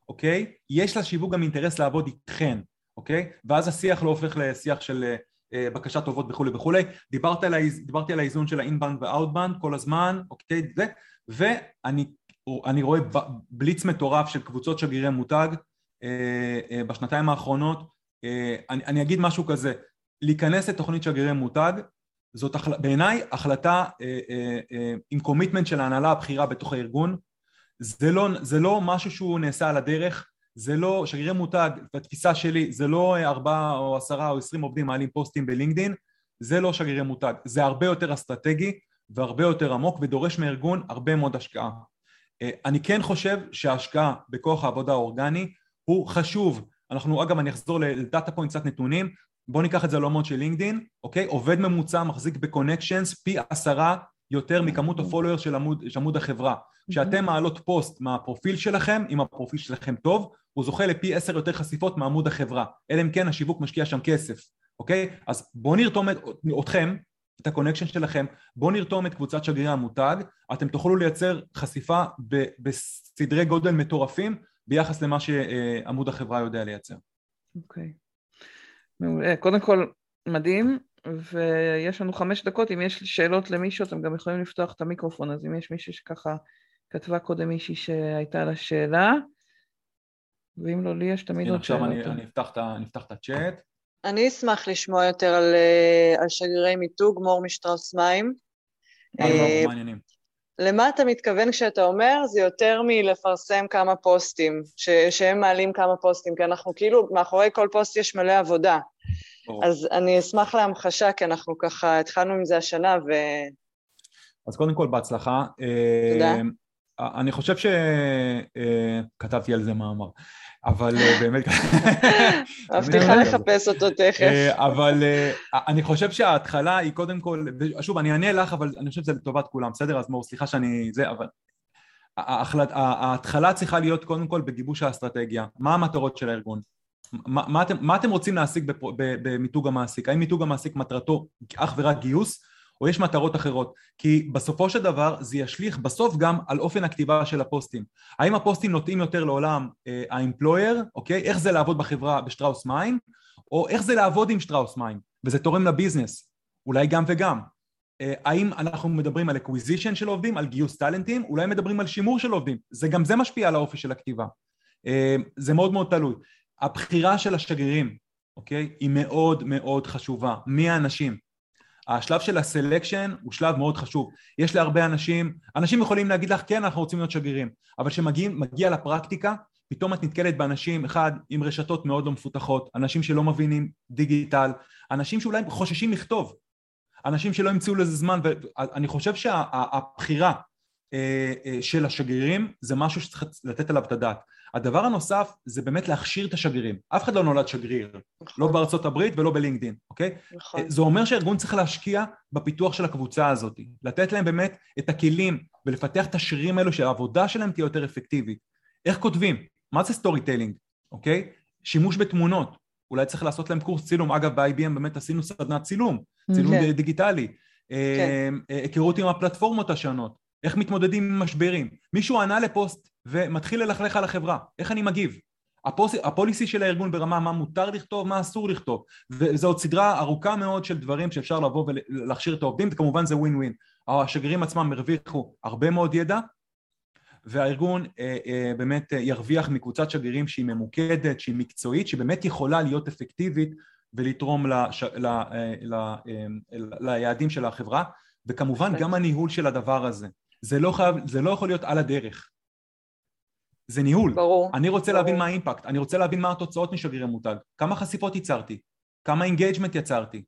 אוקיי? יש לשיווק גם אינטרס לעבוד איתכן, אוקיי? ואז השיח לא הופך לשיח של אה, בקשת טובות וכולי וכולי. דיברתי על, דיברתי על האיזון של האינבנד והאוטבנד כל הזמן, אוקיי? זה, ואני אני רואה בליץ מטורף של קבוצות שגרירי מותג אה, אה, בשנתיים האחרונות. אה, אני, אני אגיד משהו כזה להיכנס לתוכנית שגרירי מותג זאת בעיניי החלטה עם commitment של ההנהלה הבכירה בתוך הארגון. זה לא, זה לא משהו שהוא נעשה על הדרך זה לא, שגרירי מותג, בתפיסה שלי, זה לא ארבעה או עשרה או עשרים עובדים מעלים פוסטים בלינקדין, זה לא שגרירי מותג, זה הרבה יותר אסטרטגי והרבה יותר עמוק ודורש מארגון הרבה מאוד השקעה. אה, אני כן חושב שההשקעה בכוח העבודה האורגני הוא חשוב. אנחנו, אגב, אני אחזור ל data point קצת נתונים, בואו ניקח את זה לעולמות של לינקדין, אוקיי? עובד ממוצע מחזיק ב connections פי עשרה יותר מכמות ה followers של עמוד, של עמוד החברה. כשאתם מעלות פוסט מהפרופיל שלכם, אם הפרופיל שלכם טוב, הוא זוכה לפי עשר יותר חשיפות מעמוד החברה, אלא אם כן השיווק משקיע שם כסף, אוקיי? אז בואו נרתום אתכם את ה connection שלכם, בואו נרתום את קבוצת שגרירי המותג, אתם תוכלו לייצר חשיפה בסדרי גודל מטורפים ביחס למה שעמוד החברה יודע לייצר. אוקיי, okay. מעולה. קודם כל, מדהים, ויש לנו חמש דקות, אם יש שאלות למישהו אתם גם יכולים לפתוח את המיקרופון, אז אם יש מישהו שככה כתבה קודם מישהי שהייתה לה שאלה, ואם לא לי יש תמיד עוד שאלות. עכשיו אני אפתח את הצ'אט. אני אשמח לשמוע יותר על, אה, על שגרירי מיתוג, מור משטראוס מים. אה, למה אתה מתכוון כשאתה אומר? זה יותר מלפרסם כמה פוסטים, ש, שהם מעלים כמה פוסטים, כי אנחנו כאילו, מאחורי כל פוסט יש מלא עבודה. אז אני אשמח להמחשה, כי אנחנו ככה התחלנו עם זה השנה, ו... אז קודם כל בהצלחה. תודה. אה, אני חושב שכתבתי על זה מאמר, אבל באמת... מבטיחה לחפש אותו תכף. אבל אני חושב שההתחלה היא קודם כל, שוב, אני אענה לך, אבל אני חושב שזה לטובת כולם, בסדר? אז מור, סליחה שאני... זה, אבל... ההתחלה צריכה להיות קודם כל בגיבוש האסטרטגיה. מה המטרות של הארגון? מה, מה, אתם, מה אתם רוצים להשיג במיתוג המעסיק? האם מיתוג המעסיק מטרתו אך ורק גיוס, או יש מטרות אחרות? כי בסופו של דבר זה ישליך בסוף גם על אופן הכתיבה של הפוסטים. האם הפוסטים נוטים יותר לעולם אה, ה employer, אוקיי? איך זה לעבוד בחברה בשטראוס מים, או איך זה לעבוד עם שטראוס מים, וזה תורם ל business. אולי גם וגם. אה, האם אנחנו מדברים על acquisition של עובדים, על גיוס טאלנטים, אולי מדברים על שימור של עובדים, זה גם זה משפיע על האופי של הכתיבה. אה, זה מאוד מאוד תלוי. הבחירה של השגרירים, אוקיי, היא מאוד מאוד חשובה. מי האנשים? השלב של הסלקשן הוא שלב מאוד חשוב. יש להרבה אנשים, אנשים יכולים להגיד לך כן אנחנו רוצים להיות שגרירים, אבל כשמגיע לפרקטיקה פתאום את נתקלת באנשים, אחד, עם רשתות מאוד לא מפותחות, אנשים שלא מבינים דיגיטל, אנשים שאולי חוששים לכתוב, אנשים שלא ימצאו לזה זמן, ואני חושב שהבחירה אה, אה, של השגרירים זה משהו שצריך לתת עליו את הדעת. הדבר הנוסף זה באמת להכשיר את השגרירים. אף אחד לא נולד שגריר, נכון. לא בארצות הברית ולא בלינקדין, אוקיי? נכון. זה אומר שהארגון צריך להשקיע בפיתוח של הקבוצה הזאת, לתת להם באמת את הכלים ולפתח את השרירים האלו שהעבודה שלהם תהיה יותר אפקטיבית. איך כותבים? מה זה storytelling, אוקיי? שימוש בתמונות, אולי צריך לעשות להם קורס צילום, אגב ב-IBM באמת עשינו סדנת צילום, צילום כן. דיגיטלי, כן. אה, אה, היכרות עם הפלטפורמות השונות, איך מתמודדים עם משברים, מישהו ענה לפוסט ומתחיל ללכלך על החברה, איך אני מגיב? הפוס, הפוליסי של הארגון ברמה מה מותר לכתוב, מה אסור לכתוב. וזו עוד סדרה ארוכה מאוד של דברים שאפשר לבוא ולהכשיר את העובדים וכמובן זה ווין ווין השגרירים עצמם הרוויחו הרבה מאוד ידע והארגון אה, אה, באמת אה, ירוויח מקבוצת שגרירים שהיא ממוקדת, שהיא מקצועית, שבאמת יכולה להיות אפקטיבית ולתרום לש, ל, ל, ל, ל, ליעדים של החברה וכמובן גם הניהול של הדבר הזה. זה לא, חייב, זה לא יכול להיות על הדרך זה ניהול. ברור. אני רוצה ברור. להבין מה ה impact, אני רוצה להבין מה התוצאות משגרירי מותג, כמה חשיפות ייצרתי, כמה engagement יצרתי,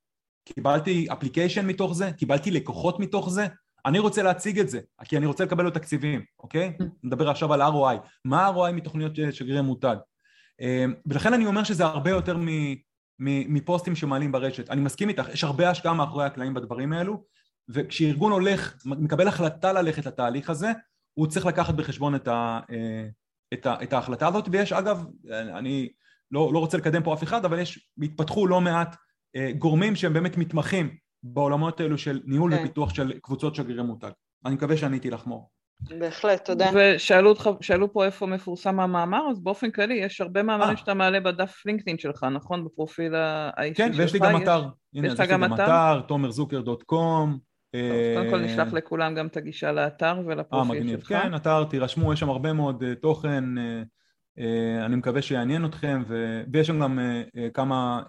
קיבלתי application מתוך זה, קיבלתי לקוחות מתוך זה, אני רוצה להציג את זה, כי אני רוצה לקבל לו תקציבים, אוקיי? נדבר עכשיו על ROI. מה ה-ROI מתוכניות שגרירי מותג? אמ, ולכן אני אומר שזה הרבה יותר מפוסטים שמעלים ברשת. אני מסכים איתך, יש הרבה השקעה מאחורי הקלעים בדברים האלו, וכשארגון הולך, מקבל החלטה ללכת לתהליך הזה, הוא צריך לקחת בחשבון את, ה, אה, את, ה, את ההחלטה הזאת, ויש אגב, אני לא, לא רוצה לקדם פה אף אחד, אבל יש, התפתחו לא מעט אה, גורמים שהם באמת מתמחים בעולמות האלו של ניהול כן. ופיתוח של קבוצות שגרירי מותג. אני מקווה שעניתי לך מור. בהחלט, תודה. ושאלו אותך, שאלו פה איפה מפורסם המאמר, אז באופן כללי יש הרבה מאמרים אה. שאתה מעלה בדף לינקדאין שלך, נכון? בפרופיל האישי שלך. כן, ויש לי גם אתר. הנה, יש לי גם אתר, תומרזוקר.קום. קודם כל נשלח לכולם גם את הגישה לאתר ולפרופיל שלך. כן, אתר, תירשמו, יש שם הרבה מאוד אה, תוכן, אה, אני מקווה שיעניין אתכם, ויש שם גם כמה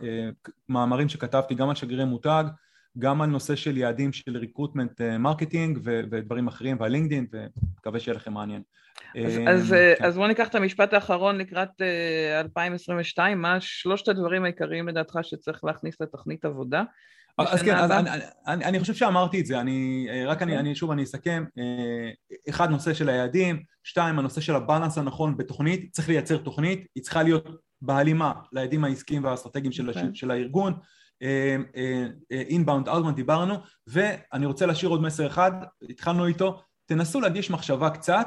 מאמרים שכתבתי גם על שגרירי מותג, גם על נושא של יעדים של recruitment marketing ודברים אחרים והלינקדאין ומקווה שיהיה לכם מעניין. אז, אז, אה, כן. אז בוא ניקח את המשפט האחרון לקראת 2022, אה, מה שלושת הדברים העיקריים לדעתך שצריך להכניס לתוכנית עבודה? אז כן, אז אני, אני, אני חושב שאמרתי את זה, אני רק אני, אני שוב אני אסכם, אחד נושא של היעדים, שתיים הנושא של ה balance הנכון בתוכנית, צריך לייצר תוכנית, היא צריכה להיות בהלימה ליעדים העסקיים והאסטרטגיים של, okay. של, של הארגון, אינבאונד, אאוטבאונד דיברנו, ואני רוצה להשאיר עוד מסר אחד, התחלנו איתו, תנסו להגיש מחשבה קצת,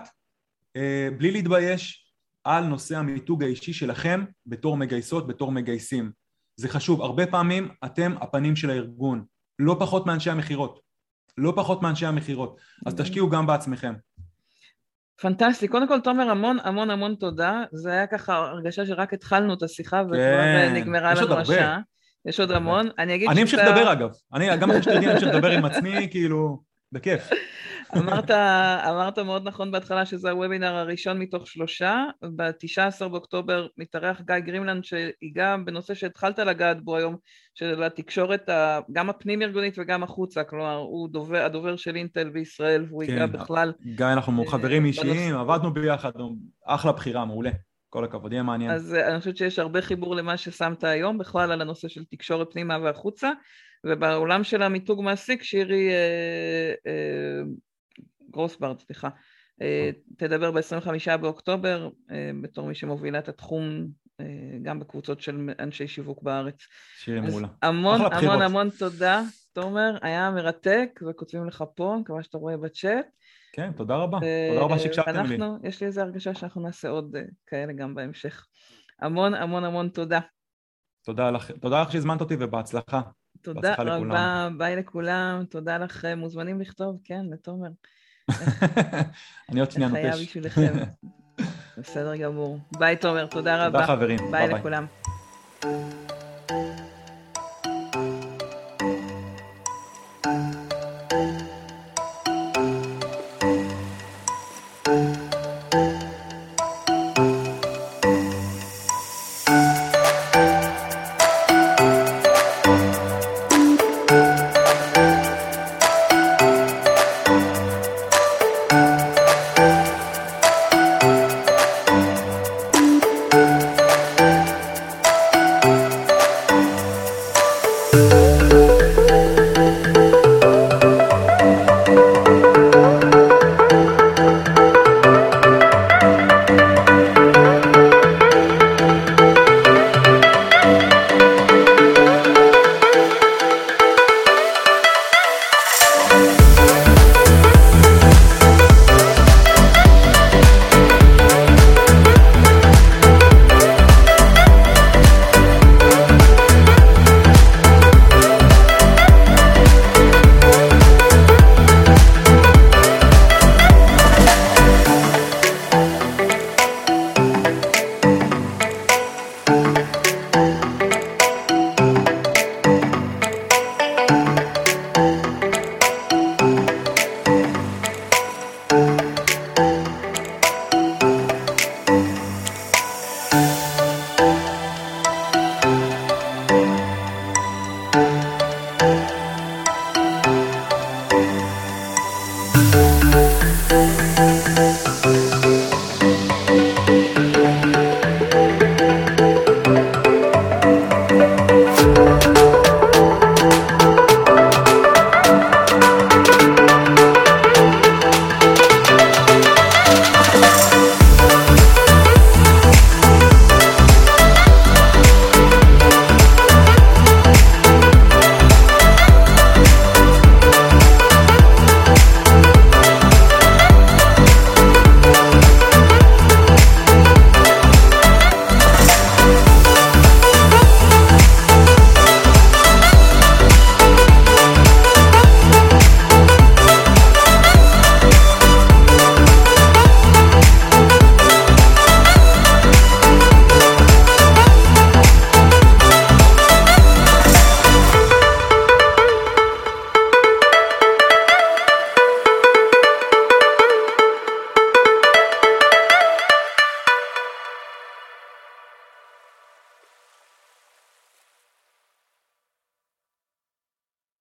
אה, בלי להתבייש, על נושא המיתוג האישי שלכם בתור מגייסות, בתור מגייסים. זה חשוב, הרבה פעמים אתם הפנים של הארגון, לא פחות מאנשי המכירות, לא פחות מאנשי המכירות, אז תשקיעו גם בעצמכם. פנטסטי, קודם כל תומר המון המון המון תודה, זה היה ככה הרגשה שרק התחלנו את השיחה וכבר כן, נגמרה לנו השעה. יש עוד המון. אני אגיד אני אמשיך לדבר אגב. אני גם אחרי שתדעי אני אמשיך לדבר עם עצמי, כאילו, בכיף. אמרת, אמרת מאוד נכון בהתחלה שזה הוובינר הראשון מתוך שלושה, ב-19 באוקטובר מתארח גיא גרימלנד שיגע בנושא שהתחלת לגעת בו היום, של התקשורת גם הפנים ארגונית וגם החוצה, כלומר הוא דובר, הדובר של אינטל בישראל והוא כן, ייגע בכלל. גיא אנחנו חברים אישיים, עבדנו ביחד, אחלה בחירה, מעולה. כל הכבוד, יהיה מעניין. אז אה, אני חושבת שיש הרבה חיבור למה ששמת היום, בכלל על הנושא של תקשורת פנימה והחוצה, ובעולם של המיתוג מעסיק, שירי אה, אה, גרוסברד, סליחה, תדבר ב-25 באוקטובר בתור מי שמובילה את התחום גם בקבוצות של אנשי שיווק בארץ. שירי מעולה. המון המון המון תודה, תומר, היה מרתק, וכותבים לך פה, מקווה שאתה רואה בצ'אט. כן, תודה רבה. תודה רבה שהקשבתם לי. יש לי איזו הרגשה שאנחנו נעשה עוד כאלה גם בהמשך. המון המון המון תודה. תודה לך, תודה לך שהזמנת אותי ובהצלחה. תודה רבה, לכולם. ביי לכולם, תודה לכם, מוזמנים לכתוב, כן, לתומר. אני עוד שנייה נוטש. חייב בשבילכם. בסדר גמור. ביי תומר, תודה רבה. תודה חברים, ביי לכולם.